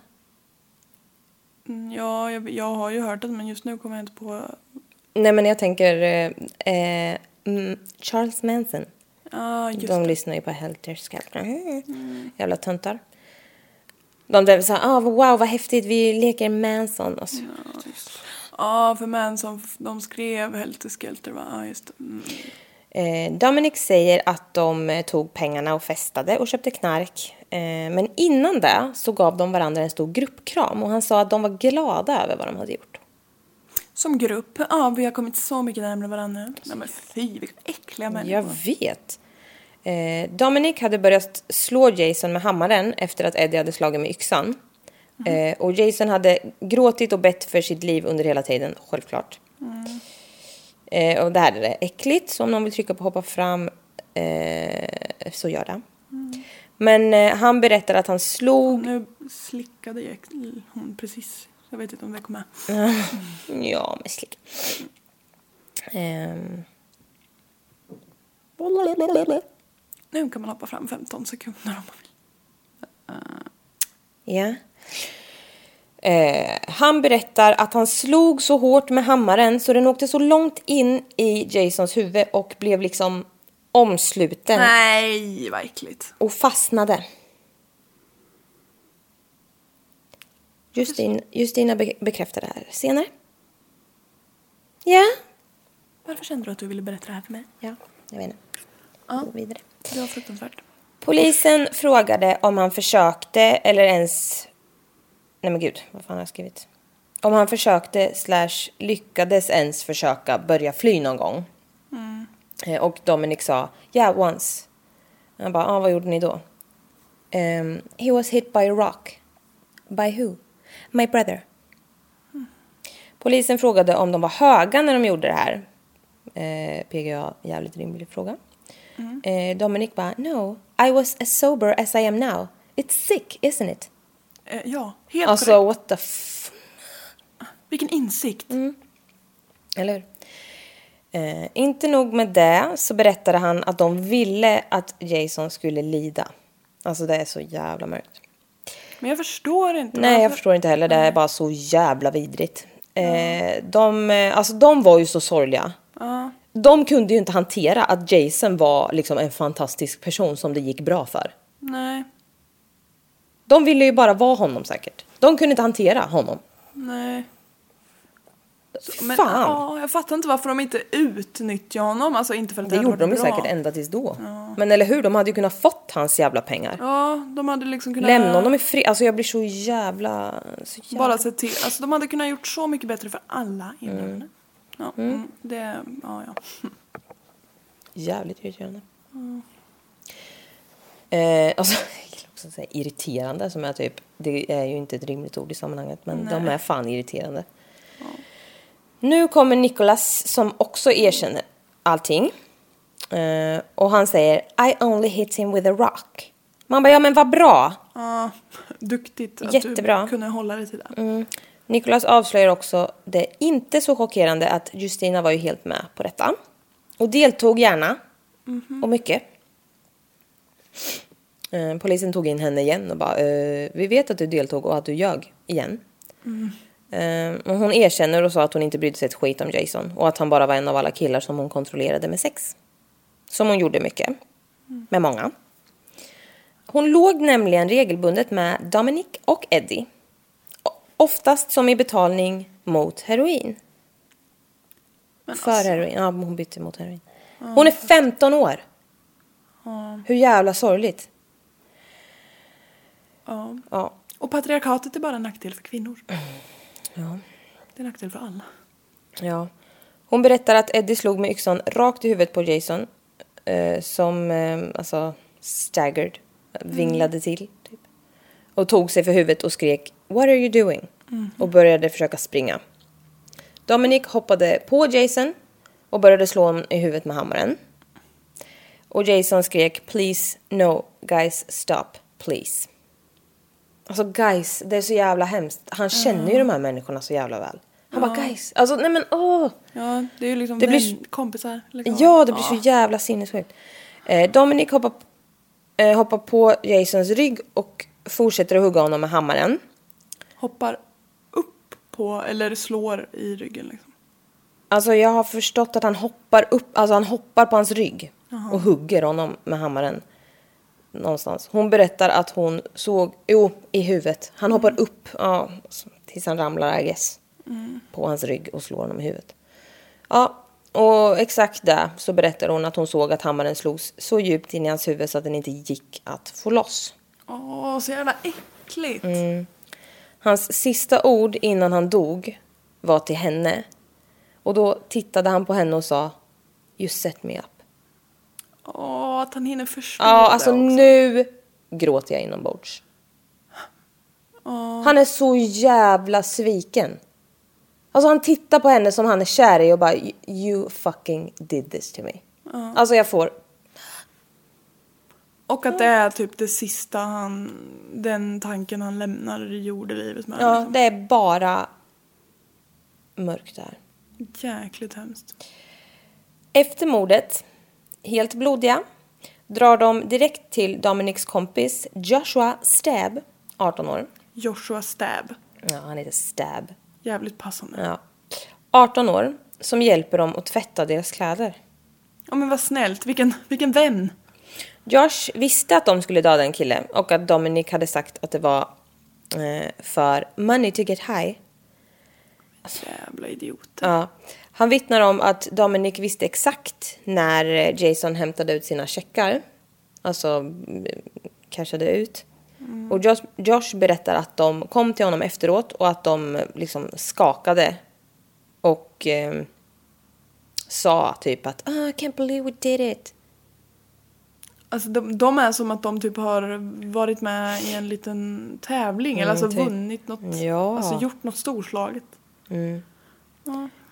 Ja, jag, jag har ju hört det men just nu kommer jag inte på... Nej men jag tänker eh, eh, mm, Charles Manson. Ja, just de det. lyssnar ju på Helter Skelter. Mm. Jävla töntar. De blev så här, ah, wow vad häftigt, vi leker Manson. Alltså, Ja, för Manson, de skrev Helter Skelter va? Ja, just det. Mm. Eh, Dominic säger att de eh, tog pengarna och festade och köpte knark. Eh, men innan det så gav de varandra en stor gruppkram och han sa att de var glada över vad de hade gjort. Som grupp, ja vi har kommit så mycket närmare varandra. Nej men fy, vilka äckliga människor. Jag vet. Dominic hade börjat slå Jason med hammaren efter att Eddie hade slagit med yxan. Eh, och Jason hade gråtit och bett för sitt liv under hela tiden, självklart. Eh, och det här är det äckligt, så om någon vill trycka på hoppa fram eh, så gör det. Men eh, han berättar att han slog... Nu slickade jag hon precis. Jag vet inte om det kom med. Ja, men slick. Ehm. Nu kan man hoppa fram 15 sekunder om man vill. Ja. Eh, han berättar att han slog så hårt med hammaren så den åkte så långt in i Jasons huvud och blev liksom omsluten Nej, vad äckligt. och fastnade. Justin, Justina be bekräftar det här senare. Ja. Varför kände du att du ville berätta det här för mig? Ja, jag vet inte. gå vidare. Det var fruktansvärt. Polisen frågade om han försökte eller ens... Nej men gud, vad fan har jag skrivit? Om han försökte slash lyckades ens försöka börja fly någon gång. Eh, Och Dominic sa yeah once. Han bara, ah, vad gjorde ni då? Ehm, he was hit by a rock. By who? My brother. Polisen frågade om de var höga när de gjorde det här. Eh, PGA, jävligt rimlig fråga. Eh, Dominic bara, no, I was as sober as I am now. It's sick, isn't it? Eh, ja, helt Alltså, korrekt. what the f... Vilken insikt. Mm. Eller hur? Eh, inte nog med det så berättade han att de ville att Jason skulle lida. Alltså det är så jävla mörkt. Men jag förstår inte. Nej, jag varför- förstår inte heller. Det är bara så jävla vidrigt. Eh, de, eh, alltså, de var ju så sorgliga. De kunde ju inte hantera att Jason var liksom en fantastisk person som det gick bra för. Nej, De ville ju bara vara honom säkert. De kunde inte hantera honom. nej. Men, Fan! Ja, jag fattar inte varför de inte utnyttjar honom. Alltså inte för att Det gjorde de ju säkert ända tills då. Men eller hur, de hade ju kunnat fått hans jävla pengar. Ja, de hade liksom kunnat... Lämna honom i fred. Alltså jag blir så jävla... Så jävla... Bara se till. Alltså de hade kunnat gjort så mycket bättre för alla inblandade. Ja, mm. det, ja, ja. Jävligt irriterande. Eh, alltså, att säga irriterande som är typ, det är ju inte ett rimligt ord i sammanhanget men de är fan irriterande. Nu kommer Nicholas som också erkänner allting. Eh, och han säger I only hit him with a rock. Man bara, ja men vad bra. ja duktigt att Jättebra. du kunde hålla dig till det. Nicholas avslöjar också det inte så chockerande att Justina var ju helt med på detta. Och deltog gärna. Och mycket. Eh, polisen tog in henne igen och bara, eh, vi vet att du deltog och att du ljög igen. Eh, och hon erkänner och sa att hon inte brydde sig ett skit om Jason och att han bara var en av alla killar som hon kontrollerade med sex. Som hon gjorde mycket. Med många. Hon låg nämligen regelbundet med Dominic och Eddie. Oftast som i betalning mot heroin. För heroin. Ja, hon bytte mot heroin. Hon är 15 år. Hur jävla sorgligt. Ja. Ja. Och patriarkatet är bara en nackdel för kvinnor. Ja. Det är en nackdel för alla. ja. Hon berättar att Eddie slog med yxan rakt i huvudet på Jason. Eh, som, eh, alltså, staggered. Vinglade till, typ. Och tog sig för huvudet och skrek What are you doing? Och började försöka springa. Dominic hoppade på Jason och började slå honom i huvudet med hammaren. Och Jason skrek Please, no, guys, stop, please. Alltså guys, det är så jävla hemskt. Han känner ju de här människorna så jävla väl. Han bara guys, alltså nej men åh. Ja, det är ju liksom Det blir kompisar. Liksom. Ja, det blir så jävla sinnessjukt. Eh, Dominic hoppar, eh, hoppar på Jasons rygg och fortsätter att hugga honom med hammaren. Hoppar upp på, eller slår i ryggen liksom. Alltså jag har förstått att han hoppar upp, alltså han hoppar på hans rygg och hugger honom med hammaren. Någonstans. Hon berättar att hon såg, jo, i huvudet. Han hoppar upp, ja, tills han ramlar I guess. På hans rygg och slår honom i huvudet. Ja, och exakt där så berättar hon att hon såg att hammaren slogs så djupt in i hans huvud så att den inte gick att få loss. Åh, så jävla äckligt. Mm. Hans sista ord innan han dog var till henne. Och då tittade han på henne och sa You set me up. Åh, att han hinner förstå Ja, det alltså också. nu gråter jag inombords. Han är så jävla sviken. Alltså han tittar på henne som han är kär i och bara You fucking did this to me. Alltså jag får... Och att det är typ det sista han, den tanken han lämnar jordelivet med. Ja, liksom. det är bara mörkt där. Jäkligt hemskt. Efter mordet, helt blodiga, drar de direkt till Dominics kompis Joshua Stab, 18 år. Joshua Stab. Ja, han heter Stab. Jävligt passande. Ja. 18 år, som hjälper dem att tvätta deras kläder. Ja men vad snällt, vilken, vilken vän. Josh visste att de skulle döda en kille och att Dominic hade sagt att det var eh, för money to get high. Jävla idiot. Ja. Han vittnar om att Dominic visste exakt när Jason hämtade ut sina checkar. Alltså mm, cashade ut. Och Josh, Josh berättar att de kom till honom efteråt och att de liksom skakade. Och eh, sa typ att oh, I can't believe we did it. Alltså de, de är som att de typ har varit med i en liten tävling eller alltså typ. vunnit något, Ja. alltså gjort något storslaget.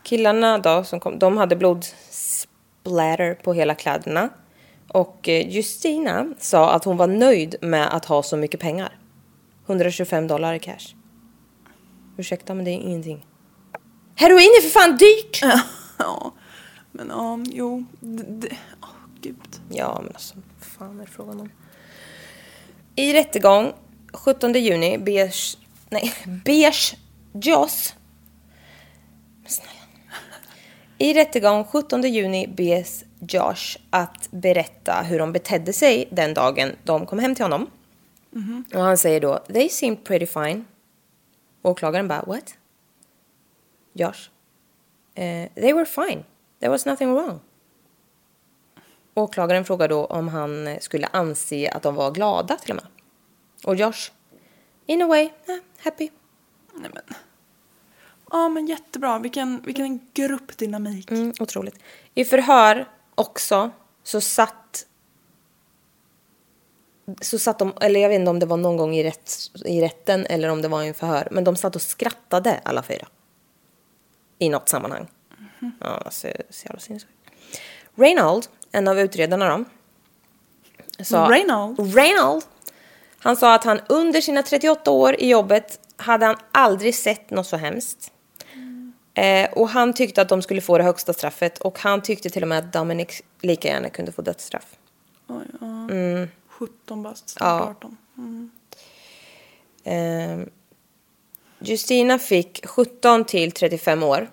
Killarna då, som kom, de hade blodsplatter på hela kläderna. Och eh, Justina sa att hon var nöjd med att ha så mycket pengar. 125 dollar i cash. Ursäkta, men det är ingenting. Heroin är för fan dyrt! ja, men ja, jo. Det, det, åh, gud. Ja, men alltså, vad fan är det frågan om? I rättegång 17 juni beige... Nej, beige Joss... I rättegång 17 juni bes Josh att berätta hur de betedde sig den dagen de kom hem till honom. Och han säger då, they seemed pretty fine. Åklagaren bara, what? Josh? Eh, they were fine. There was nothing wrong. Åklagaren frågar då om han skulle anse att de var glada till och med. Och Josh? In a way, yeah, happy. Nej men. Ja men jättebra, vilken, vilken gruppdynamik. Mm, otroligt. I förhör också så satt så satt de, eller jag vet inte om det var någon gång i, rätt, i rätten eller om det var i en förhör, men de satt och skrattade alla fyra. I något sammanhang. Ja, alltså, så jävla sinnessjukt. Reynold, en av utredarna då. Sa, Reynold? Reynold! Han sa att han under sina 38 år i jobbet hade han aldrig sett något så hemskt. Eh, och han tyckte att de skulle få det högsta straffet och han tyckte till och med att Dominic lika gärna kunde få dödsstraff. Oj, ja. 17 bast, snart Mm. Ja. 18. Mm. Eh, Justina fick 17 till 35 år.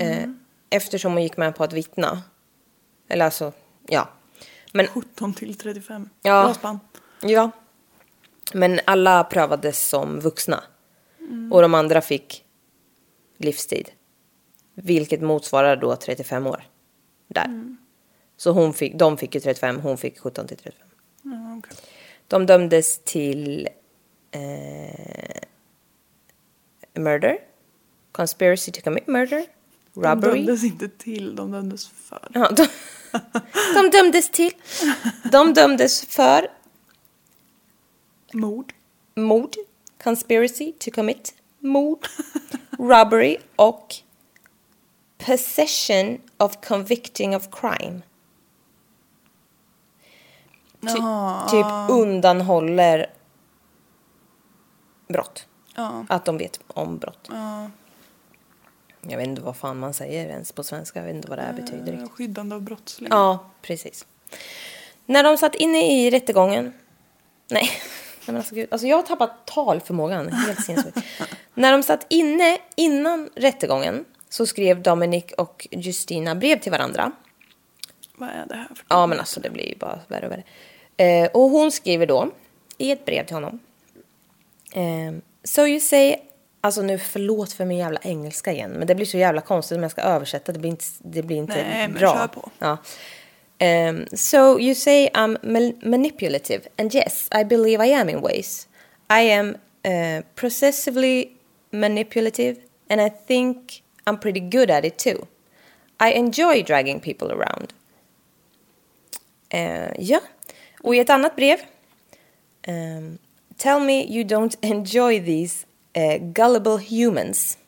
Eh, eftersom hon gick med på att vittna. Eller alltså, ja. Men 17 till 35. Ja. Bra spann. Ja. Men alla prövades som vuxna. Och de andra fick livstid. Vilket motsvarar då 35 år. Där. Så hon fick, de fick ju 35, hon fick 17 till 35. Ja, okej. De dömdes till eh, murder, conspiracy to commit murder, De robbery. dömdes inte till, de dömdes för. Ja, de, de dömdes till. De dömdes för Mord. mord, conspiracy to commit mord, robbery och possession of convicting of crime. Ty, Jaha. typ undanhåller brott. Ja. Att de vet om brott. Ja. Jag vet inte vad fan man säger ens på svenska. Jag vet inte vad det här betyder riktigt. Skyddande av brottslingar. Ja, precis. När de satt inne i rättegången... Nej, nej men alltså, gud. alltså jag har tappat talförmågan. Helt sinnessjukt. När de satt inne innan rättegången så skrev Dominic och Justina brev till varandra. Vad är det här för Ja, men alltså det blir ju bara värre och värre. Eh, och hon skriver då i ett brev till honom. Eh, so you say, alltså nu förlåt för min jävla engelska igen, men det blir så jävla konstigt om jag ska översätta, det blir inte, det blir inte Nej, men bra. kör på. Ja. Um, so you say I'm manipulative, and yes, I believe I am in ways. I am uh, possessively manipulative, and I think I'm pretty good at it too. I enjoy dragging people around. Eh, ja, och i ett annat brev. ehm, Tell me you don't enjoy these eh, gullible humans.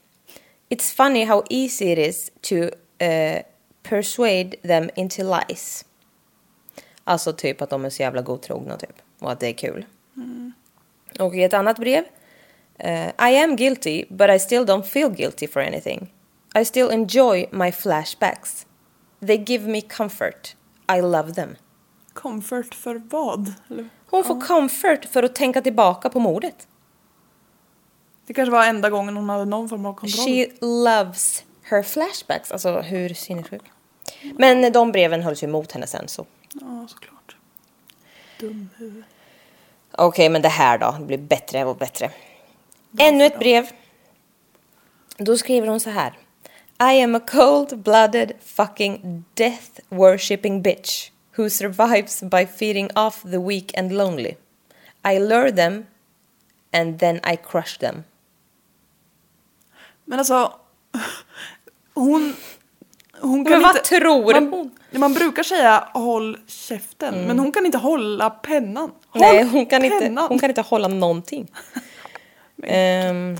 It's funny how easy it is to eh, persuade them into lies. Alltså typ att de är så jävla godtrogna typ. Och att det är kul. Och i ett annat brev. eh, I am guilty but I still don't feel guilty for anything. I still enjoy my flashbacks. They give me comfort. I love them. Comfort för vad? Eller, Hon får comfort för att tänka tillbaka på mordet. det kanske var enda gången hon hade någon form av kontroll. She loves her flashbacks. Alltså hur sinnessjuk. Men de breven hölls ju emot henne sen så. Ja, såklart. Dumhuvud. Okej, men det här då? Det blir bättre och bättre. Ännu ett brev. Då skriver hon så här. I am a cold-blooded fucking death worshipping bitch who survives by feeding off the weak and lonely. I lure them and then I crush them. Men alltså, hon... Hon Men vad tror man, hon? Man brukar säga håll käften, men hon kan inte hålla pennan. Håll Nej, hon kan, inte, pennan. hon kan inte hålla någonting. Ehm,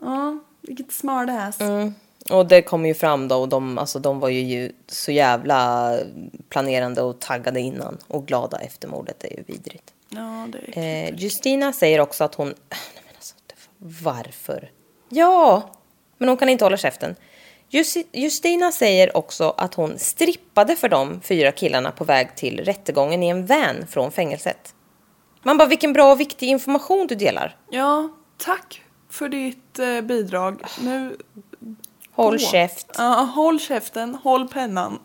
Ja, vilket smartass. Mm. och det kom ju fram då och de, alltså, de var ju så jävla planerande och taggade innan och glada efter mordet. Det är ju vidrigt. Ja, det är Eh, Justina säger också att hon... Nej, men alltså, varför? Ja, men hon kan inte hålla käften. Justi- Justina säger också att hon strippade för de fyra killarna på väg till rättegången i en van från fängelset. Man bara, vilken bra och viktig information du delar. Ja, tack för ditt eh, bidrag. Nu... Håll gå. käft. Ja, håll käften, håll pennan.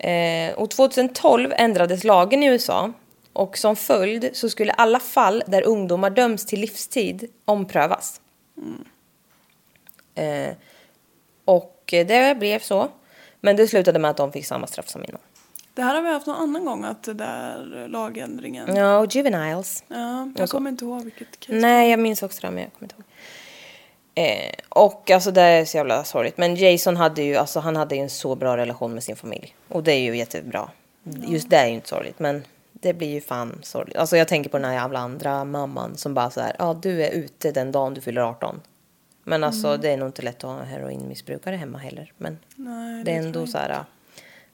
Eh, och 2012 ändrades lagen i USA och som följd så skulle alla fall där ungdomar döms till livstid omprövas. Eh, och det blev så. Men det slutade med att de fick samma straff som innan. Det här har vi haft någon annan gång, att det där lagändringen. Ja, och juveniles. Ja, jag kommer inte ihåg vilket case. Nej, jag minns också det, men jag kommer inte ihåg. Eh, och alltså det är så jävla sorgligt. Men Jason hade ju, alltså han hade ju en så bra relation med sin familj. Och det är ju jättebra. Just det är ju inte sorgligt, men det blir ju fan sorgligt. Alltså jag tänker på den här jävla andra mamman som bara så här, ja du är ute den dagen du fyller 18. Men alltså det är nog inte lätt att ha en heroinmissbrukare hemma heller. Men Nej, det är tror ändå så här,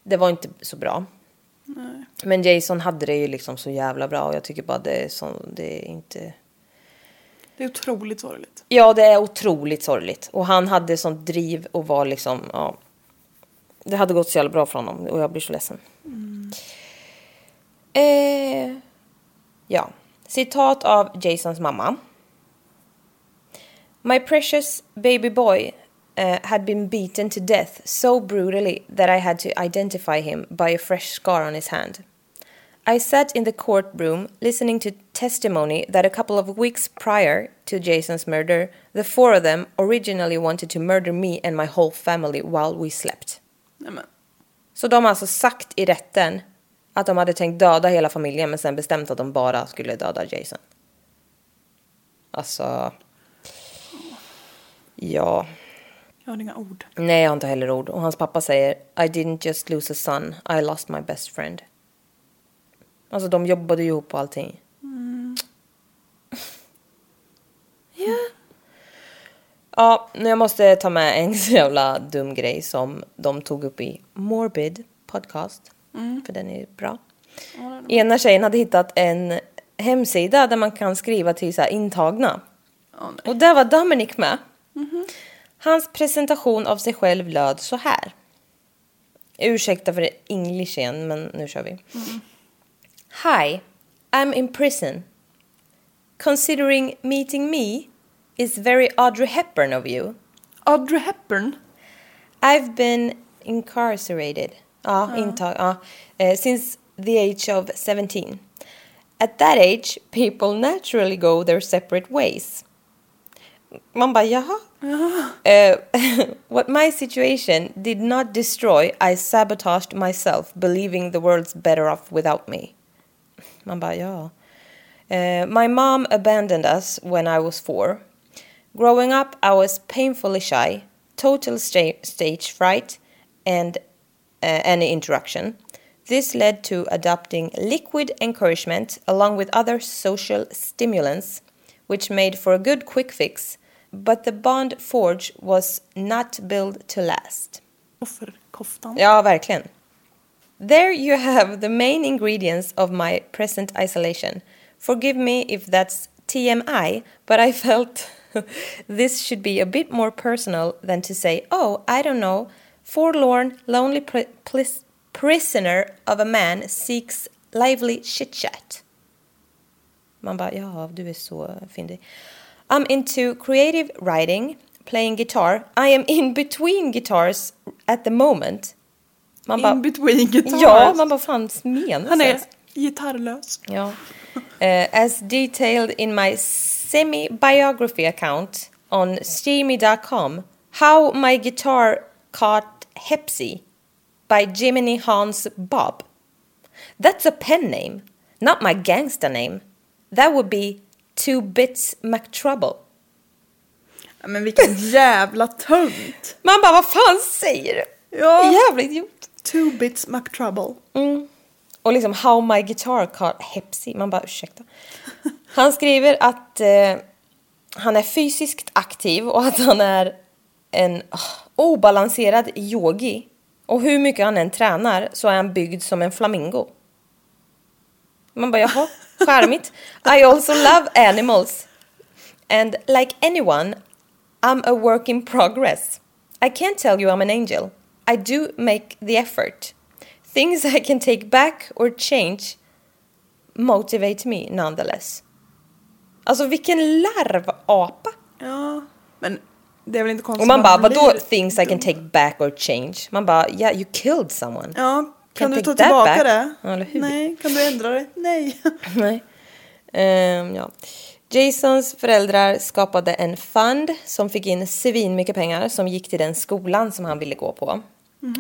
det var inte så bra. Men Jason hade det ju liksom så jävla bra och jag tycker bara det är, så, det är inte... Det är otroligt sorgligt. Ja, det är otroligt sorgligt. Och han hade sånt driv och var liksom, ja. Det hade gått så jävla bra för honom och jag blir så ledsen. Eh, ja, citat av Jasons mamma. My precious baby boy uh, had been beaten to death so brutally that I had to identify him by a fresh scar on his hand. I sat in the courtroom listening to testimony that a couple of weeks prior to Jason's murder, the four of them originally wanted to murder me and my whole family while we slept. Nej, men. Så de har alltså sagt i rätten att de hade tänkt döda hela familjen men sen bestämt att de bara skulle döda Jason. Alltså... Ja. Jag har inga ord. Nej, jag har inte heller ord. Och hans pappa säger I didn't just lose a son, I lost my best friend. Alltså de jobbade ju ihop och allting. Ja. Ja, nu jag måste ta med en så jävla dum grej som de tog upp i Morbid podcast. För den är bra. Ena tjejen hade hittat en hemsida där man kan skriva till så intagna. Och där var Dominic med. Hans presentation av sig själv löd så här. Ursäkta för English igen, men nu kör vi. Hi, I'm in prison. Considering meeting me is very Audrey Hepburn of you. Audrey Hepburn. I've been incarcerated. Ja, intag, ja, eh, since the age of 17. At that age, people naturally go their separate ways. Man bara, jaha? Eh, what my situation did not destroy, I sabotaged myself, believing the world's better off without me. Man bara, ja. Eh, my mom abandoned us when I was four. Growing up, I was painfully shy, total sta- stage fright, and uh, any interaction. This led to adopting liquid encouragement along with other social stimulants, which made for a good quick fix, but the bond forged was not built to last. Offerkoftan. Ja, verkligen. There you have the main ingredients of my present isolation. Forgive me if that's TMI, but I felt this should be a bit more personal than to say, oh, I don't know, forlorn, lonely pri- prisoner of a man seeks lively chit chat. Man bara, ja, du är så fyndig. I'm into creative writing, playing guitar. I am in between guitars at the moment. Man In between guitars. Ja, man bara, fan menas Han är gitarrlös. Ja. Eh, as detailed in my semi-biography account on steamy.com How My Guitar Caught Hepsi by Jiminy Hans Bob. That's a pen name, not my gangster name. That would be Two Bits McTrouble. Ja, Men vilken jävla tönt! Man bara, vad fan säger du? Ja. Jävla idiot. Two bits McTrouble. Och liksom How My Guitar Caught Hepsi. Man bara ursäkta. Han skriver att eh, han är fysiskt aktiv och att han är en ah, obalanserad yogi. Och hur mycket han än tränar så är han byggd som en flamingo. Man bara jaha, charmigt. I also love animals. And like anyone, I'm a work in progress. I can't tell you I'm an angel. I do make the effort. Things I can take back or change motivate me nonetheless. Alltså vilken larvapa! Ja, men det är väl inte konstigt Och man bara, vadå things I can take back or change? Man bara, yeah you killed someone. Ja, kan du ta tillbaka back. det? Ja, eller hur? Nej, kan du ändra det? Nej. Nej. Ehm, ja. Jasons föräldrar skapade en fund som fick in svin mycket pengar som gick till den skolan som han ville gå på.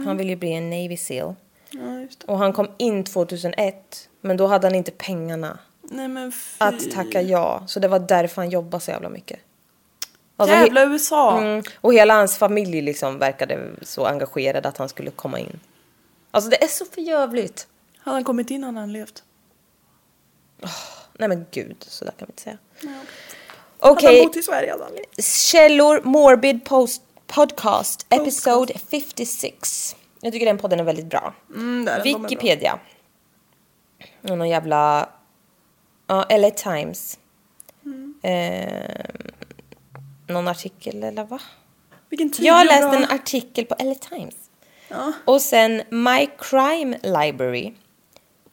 Han ville ju bli en Navy SEAL. Ja. Och han kom in 2001, men då hade han inte pengarna Nej men att tacka ja. Så det var därför han jobbade så jävla mycket. Alltså, Jävla USA! Mm, och hela hans familj liksom verkade så engagerad att han skulle komma in. Alltså det är så förjävligt. Hade han kommit in hade han levt. Nej men gud, så där kan vi inte säga. Hade Okej, han bott i Sverige hade han levt. källor Morbid Post Podcast, episode 56. Jag tycker den podden är väldigt bra. Mm, där, bra. Wikipedia. Och någon jävla... Ja, LA Times. Mm. Eh, någon artikel eller va? Vilken tid Jag har och läst bra. en artikel på LA Times. Ja. Och sen My Crime Library.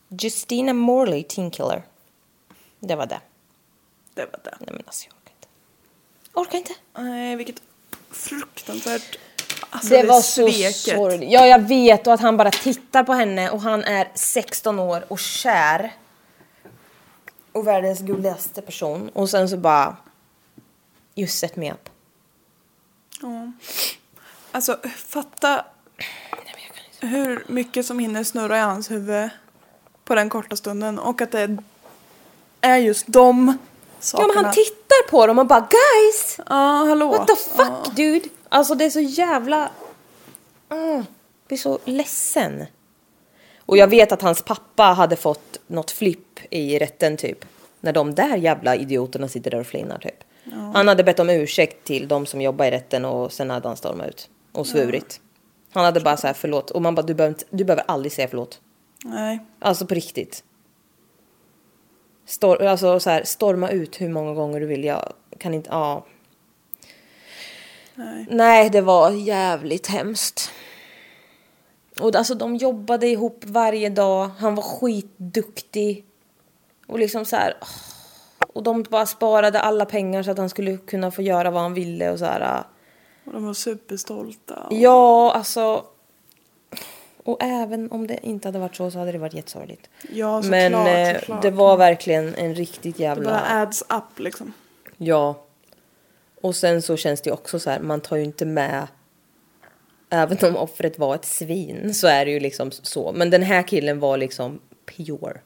Justina Morley, Teen Killer. Det var det. Det var det. Nej men alltså jag orkar inte. Orkar inte. Nej, vilket fruktansvärt... Alltså, det var så sveket. sorgligt. Ja, jag vet. Och att han bara tittar på henne och han är 16 år och kär. Och världens gulligaste person. Och sen så bara... You set me up. Ja. Alltså, fatta hur mycket som hinner snurra i hans huvud på den korta stunden och att det är just de Ja, sakerna. men han tittar på dem och bara guys! Ja, hallå. What the fuck dude? Alltså det är så jävla... Mm, jag blir så ledsen. Och jag vet att hans pappa hade fått något flipp i rätten typ. När de där jävla idioterna sitter där och flinar typ. Han hade bett om ursäkt till de som jobbar i rätten och sen hade han stormat ut. Och svurit. Han hade bara så här förlåt. Och man bara du behöver, inte, du behöver aldrig säga förlåt. Nej. Alltså på riktigt. Stor, alltså så här, storma ut hur många gånger du vill. Jag kan inte, ja. Nej. Nej, det var jävligt hemskt. Och alltså de jobbade ihop varje dag. Han var skitduktig. Och liksom så här. Och de bara sparade alla pengar så att han skulle kunna få göra vad han ville och så här. Och de var superstolta. Ja, alltså. Och även om det inte hade varit så så hade det varit jättesorgligt. Ja, såklart, Men eh, såklart. det var verkligen en riktigt Det jävla... bara adds up liksom. Ja. Och sen så känns det ju också så här, man tar ju inte med... Även om offret var ett svin så är det ju liksom så. Men den här killen var liksom pure.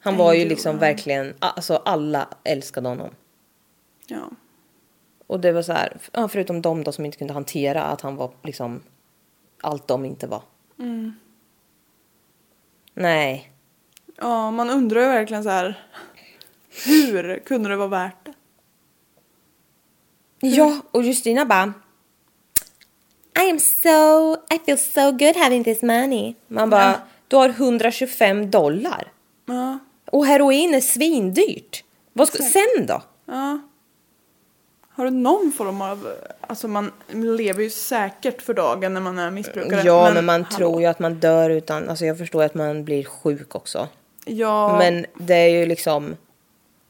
Han var ju liksom verkligen, alltså alla älskade honom. Ja. Och det var så här, förutom de då som inte kunde hantera att han var liksom allt de inte var. Mm. Nej. Ja, man undrar ju verkligen så här. Hur kunde det vara värt det? Ja, och Justina bara I am so, I feel so good having this money. Man bara, Ja. du har 125 dollar. Ja. Och heroin är svindyrt. Vad ska, sen då? Ja. Har du någon form av... Alltså man lever ju säkert för dagen när man är missbrukare. Ja, men, man hallå. tror ju att man dör utan, alltså jag förstår att man blir sjuk också. Ja. Men det är ju liksom,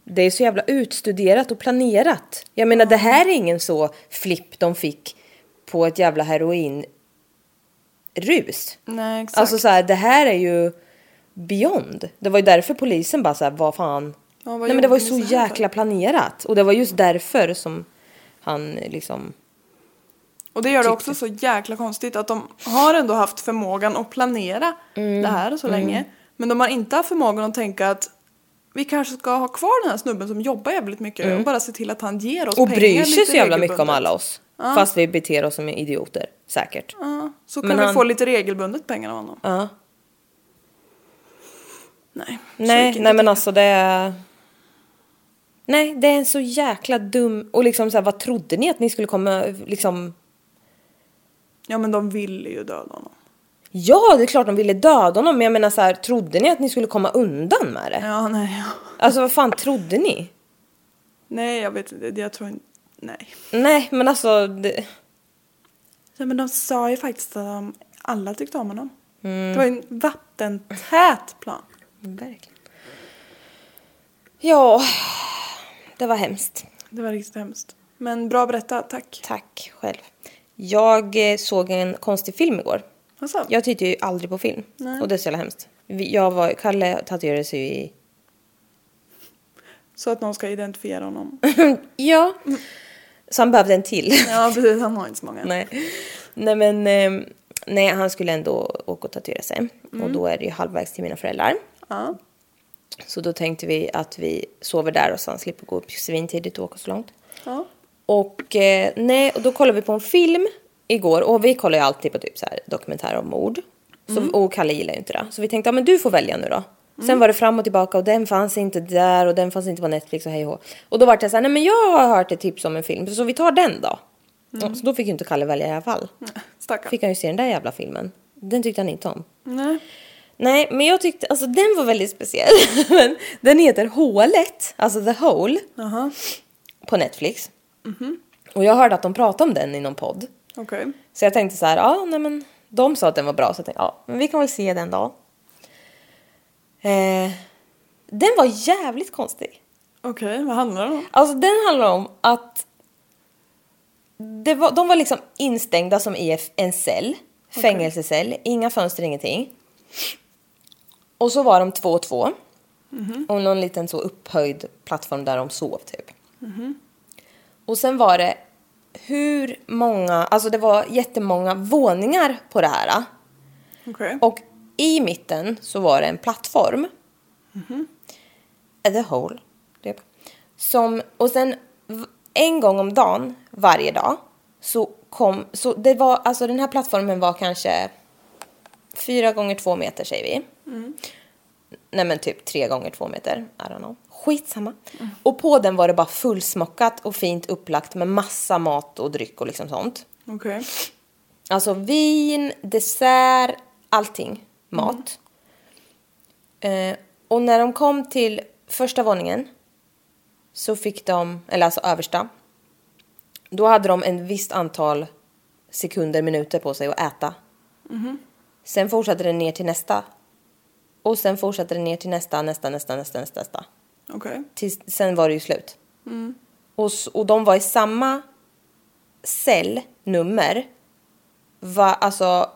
det är så jävla utstuderat och planerat. Jag menar det här är ingen så flipp de fick på ett jävla heroinrus. Nej, exakt. Alltså så här, det här är ju beyond. Det var ju därför polisen bara så här, vad fan, Ja, vad Nej men det var ju så för? jäkla planerat. Och det var just därför som han liksom... Och det gör det tyckte- också så jäkla konstigt att de har ändå haft förmågan att planera Mm. det här så länge. Men de har inte haft förmågan att tänka att vi kanske ska ha kvar den här snubben som jobbar jävligt mycket och bara se till att han ger oss Mm. Och pengar bryr sig så jävla mycket om alla oss. Fast vi beter oss som idioter. Säkert. Ja, så Men kan vi han- få lite regelbundet pengar av honom. Ja. Nej, Nej, nej men alltså det är... Nej, det är en så jäkla dum... Och liksom så här, vad trodde ni att ni skulle komma liksom... Ja men de ville ju döda honom. Ja, det är klart de ville döda honom, men jag menar så här, trodde ni att ni skulle komma undan med det? Ja, nej. Ja. Alltså vad fan trodde ni? Nej, jag vet inte. Jag tror inte... Nej. Nej, men alltså... Det... Nej, men de sa ju faktiskt att de alla tyckte om honom. Mm. Det var en vattentät plan. Verkligen. Ja, det var hemskt. Det var riktigt hemskt. Men bra berättat, tack. Tack själv. Jag eh, såg en konstig film igår. Alltså, Jag tittar ju aldrig på film. Och det är så jävla hemskt. Jag var, Kalle tatuerade sig ju i... Så att någon ska identifiera honom. Ja. Så han behövde en till. ja, precis. Han har inte så många. nej. nej men... eh, Nej, han skulle ändå åka och tatuera sig. Och då är det ju halvvägs till mina föräldrar. Ja. Så då tänkte vi att vi sover där och han slipper gå upp svintidigt och åka så långt. ja. Och eh, nej, och då kollade vi på en film igår och vi kollar ju alltid på typ så här dokumentärer om mord. Så, Och Kalle gillar ju inte det. Så vi tänkte, ja men du får välja nu då. Sen var det fram och tillbaka och den fanns inte där och den fanns inte på Netflix och hej och. Och då var det så här, nej men jag har hört ett tips om en film så vi tar den då. Ja, Så då fick ju inte Kalle välja i alla fall. Stackarn. Fick han ju se den där jävla filmen. Den tyckte han inte om. Nej. Nej, men jag tyckte, alltså den var väldigt speciell. Den heter Hålet, alltså The Hole, Jaha. på Netflix. Och jag hörde att de pratade om den i någon podd. Okej. Så jag tänkte så här, ja, nej men de sa att den var bra, så jag tänkte, ja, men vi kan väl se den då. Eh, den var jävligt konstig. Okej, vad handlar det om? Alltså den handlar om att det var, de var liksom instängda som i en cell, fängelsecell, inga fönster, ingenting. Och så var de två och två. Och någon liten så upphöjd plattform där de sov typ. Och sen var det hur många, alltså det var jättemånga våningar på det här. Okej. Och i mitten så var det en plattform. The hole. Typ. Som, och sen en gång om dagen, varje dag, så kom, så det var, alltså den här plattformen var kanske fyra gånger två meter säger vi. Nej men typ tre gånger två meter, I don't know. Skitsamma. Och på den var det bara fullsmockat och fint upplagt med massa mat och dryck och liksom sånt. Okej. Alltså vin, dessert, allting. Mat. Eh, och när de kom till första våningen så fick de, eller alltså översta, då hade de en visst antal sekunder, minuter på sig att äta. Sen fortsatte det ner till nästa. Och sen fortsatte det ner till nästa, nästa, nästa, nästa, nästa. nästa. Okej. Tills, sen var det ju slut. Och, s- och de var i samma cellnummer va, alltså,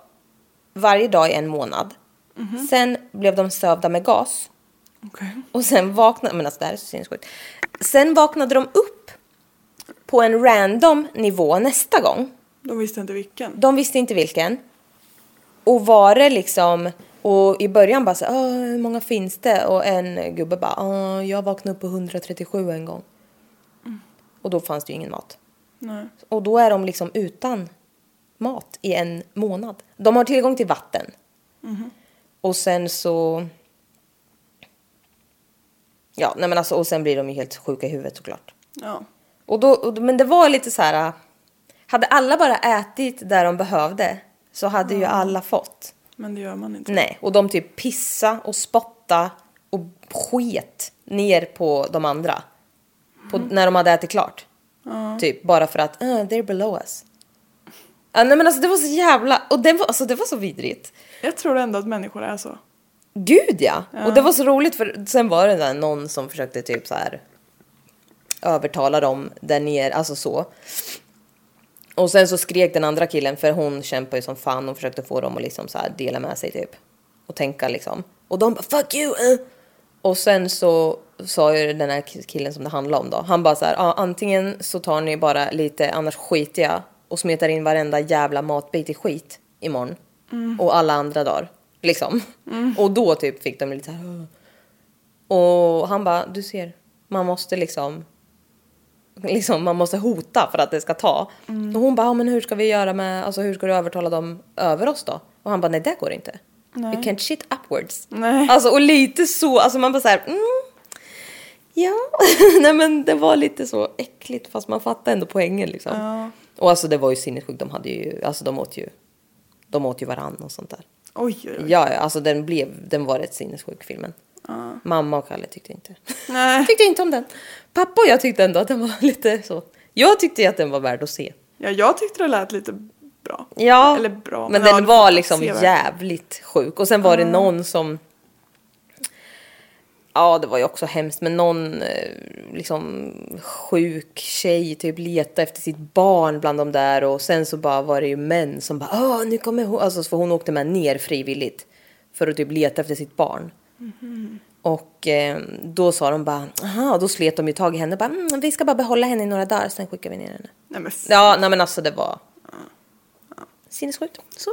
varje dag i en månad. Sen blev de sövda med gas. Okej. Och sen vaknade, men alltså det här är så sinnessjukt. Sen vaknade de upp på en random nivå nästa gång. De visste inte vilken. De visste inte vilken. Och var det liksom, och i början bara så "Åh, hur många finns det? Och en gubbe bara, "Åh, jag vaknade upp på 137 en gång. Och då fanns det ju ingen mat. Nej. Och då är de liksom utan mat i en månad. De har tillgång till vatten. Och sen så... Ja, nej men alltså, och sen blir de ju helt sjuka i huvudet såklart. Ja. Och då, men det var lite så här... Hade alla bara ätit där de behövde så hade ju alla fått. Men det gör man inte. Nej, och de typ pissa och spotta och sket ner på de andra. På, När de hade ätit klart. Typ bara för att, uh, they're below us. Ja, nej men alltså det var så jävla, och det var, alltså, det var så vidrigt. Jag tror ändå att människor är så. Gud ja! Och det var så roligt för sen var det där någon som försökte typ så här övertala dem där nere, alltså så. Och sen så skrek den andra killen för hon kämpade ju som fan och försökte få dem att liksom så här dela med sig typ. Och tänka liksom. Och de bara fuck you! eh." Och sen så sa ju den här killen som det handlar om då. Han bara så här, ja, antingen så tar ni bara lite annars skiter jag och smetar in varenda jävla matbit i skit imorgon. Och alla andra dagar. Liksom. Och då typ fick de lite så här. "Åh." Och han bara, du ser, man måste liksom Liksom, man måste hota för att det ska ta. Och hon bara, ja, men hur ska vi göra med, alltså hur ska du övertala dem över oss då? Och han bara, nej det går inte. You can't shit upwards. Nej. Alltså och lite så, alltså man bara så här, mm, ja, nej men det var lite så äckligt fast man fattar ändå poängen liksom. Och alltså det var ju sinnessjukt, de hade ju, alltså de åt ju, de åt ju varann och sånt där. Oj, oj, oj. Ja, ja, alltså den blev, den var rätt sinnessjuk filmen. Mamma och Kalle tyckte inte. Nej. tyckte inte om den. Pappa och jag tyckte ändå att den var lite så. Jag tyckte att den var värd att se. Ja, jag tyckte det lät lite bra. Ja, Eller bra, men men ja, den var liksom jävligt sjuk. Och sen var det någon som... Ja, det var ju också hemskt, men någon eh, liksom sjuk tjej typ letade efter sitt barn bland de där och sen så bara var det ju män som bara Åh, nu kommer hon, alltså för hon åkte med ner frivilligt för att typ leta efter sitt barn. Och eh, då sa de bara, aha, och då slet de ju tag i henne bara, mm, vi ska bara behålla henne i några dagar, sen skickar vi ner henne. Nej, men Ja, nej men alltså det var sinnessjukt. Så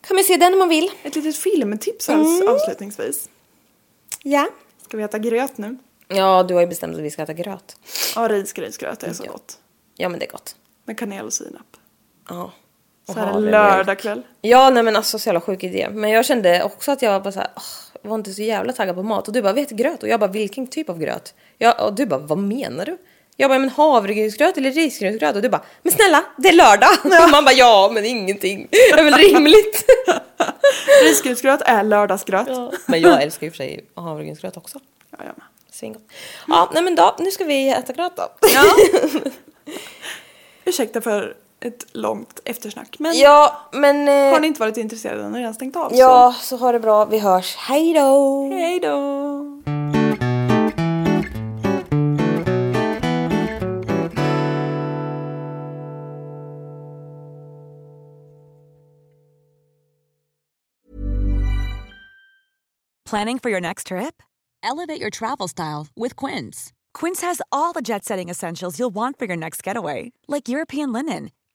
kan man se den om man vill. Ett litet filmtips Mm. avslutningsvis. Ja. Ska vi äta gröt nu? Ja, du har ju bestämt att vi ska äta gröt. Ja, risgrynsgröt är så Ja. gott. Ja, men det är gott. Med kanel och sinap. Ja. Och Så här lördagkväll. Ja, nej men alltså så jävla sjuk idé. Men jag kände också att jag var bara så här, jag var inte så jävla taggad på mat. Och du bara, vi äter gröt. Och jag bara, vilken typ av gröt? Ja, och du bara, vad menar du? Jag bara, men havregrynsgröt eller risgrynsgröt? Och du bara, men snälla, det är lördag! Och man bara, ja, men ingenting. Det är väl rimligt. Risgrynsgröt är lördagsgröt. Ja. Men jag älskar ju för sig havregrynsgröt också. Ja, jag med. Svingott. Ja, nej men då, nu ska vi äta gröt då. Ja. Ursäkta för ett långt eftersnack. Men Ja, men... eh, har ni inte varit intresserade ni redan stängt av. Ja, så ha det bra. Vi hörs. Hej då! Så. Hej då! Planning for your next trip? Elevate your travel style with Quince. Quince has all the jet setting essentials you'll want for your next getaway, like European linen,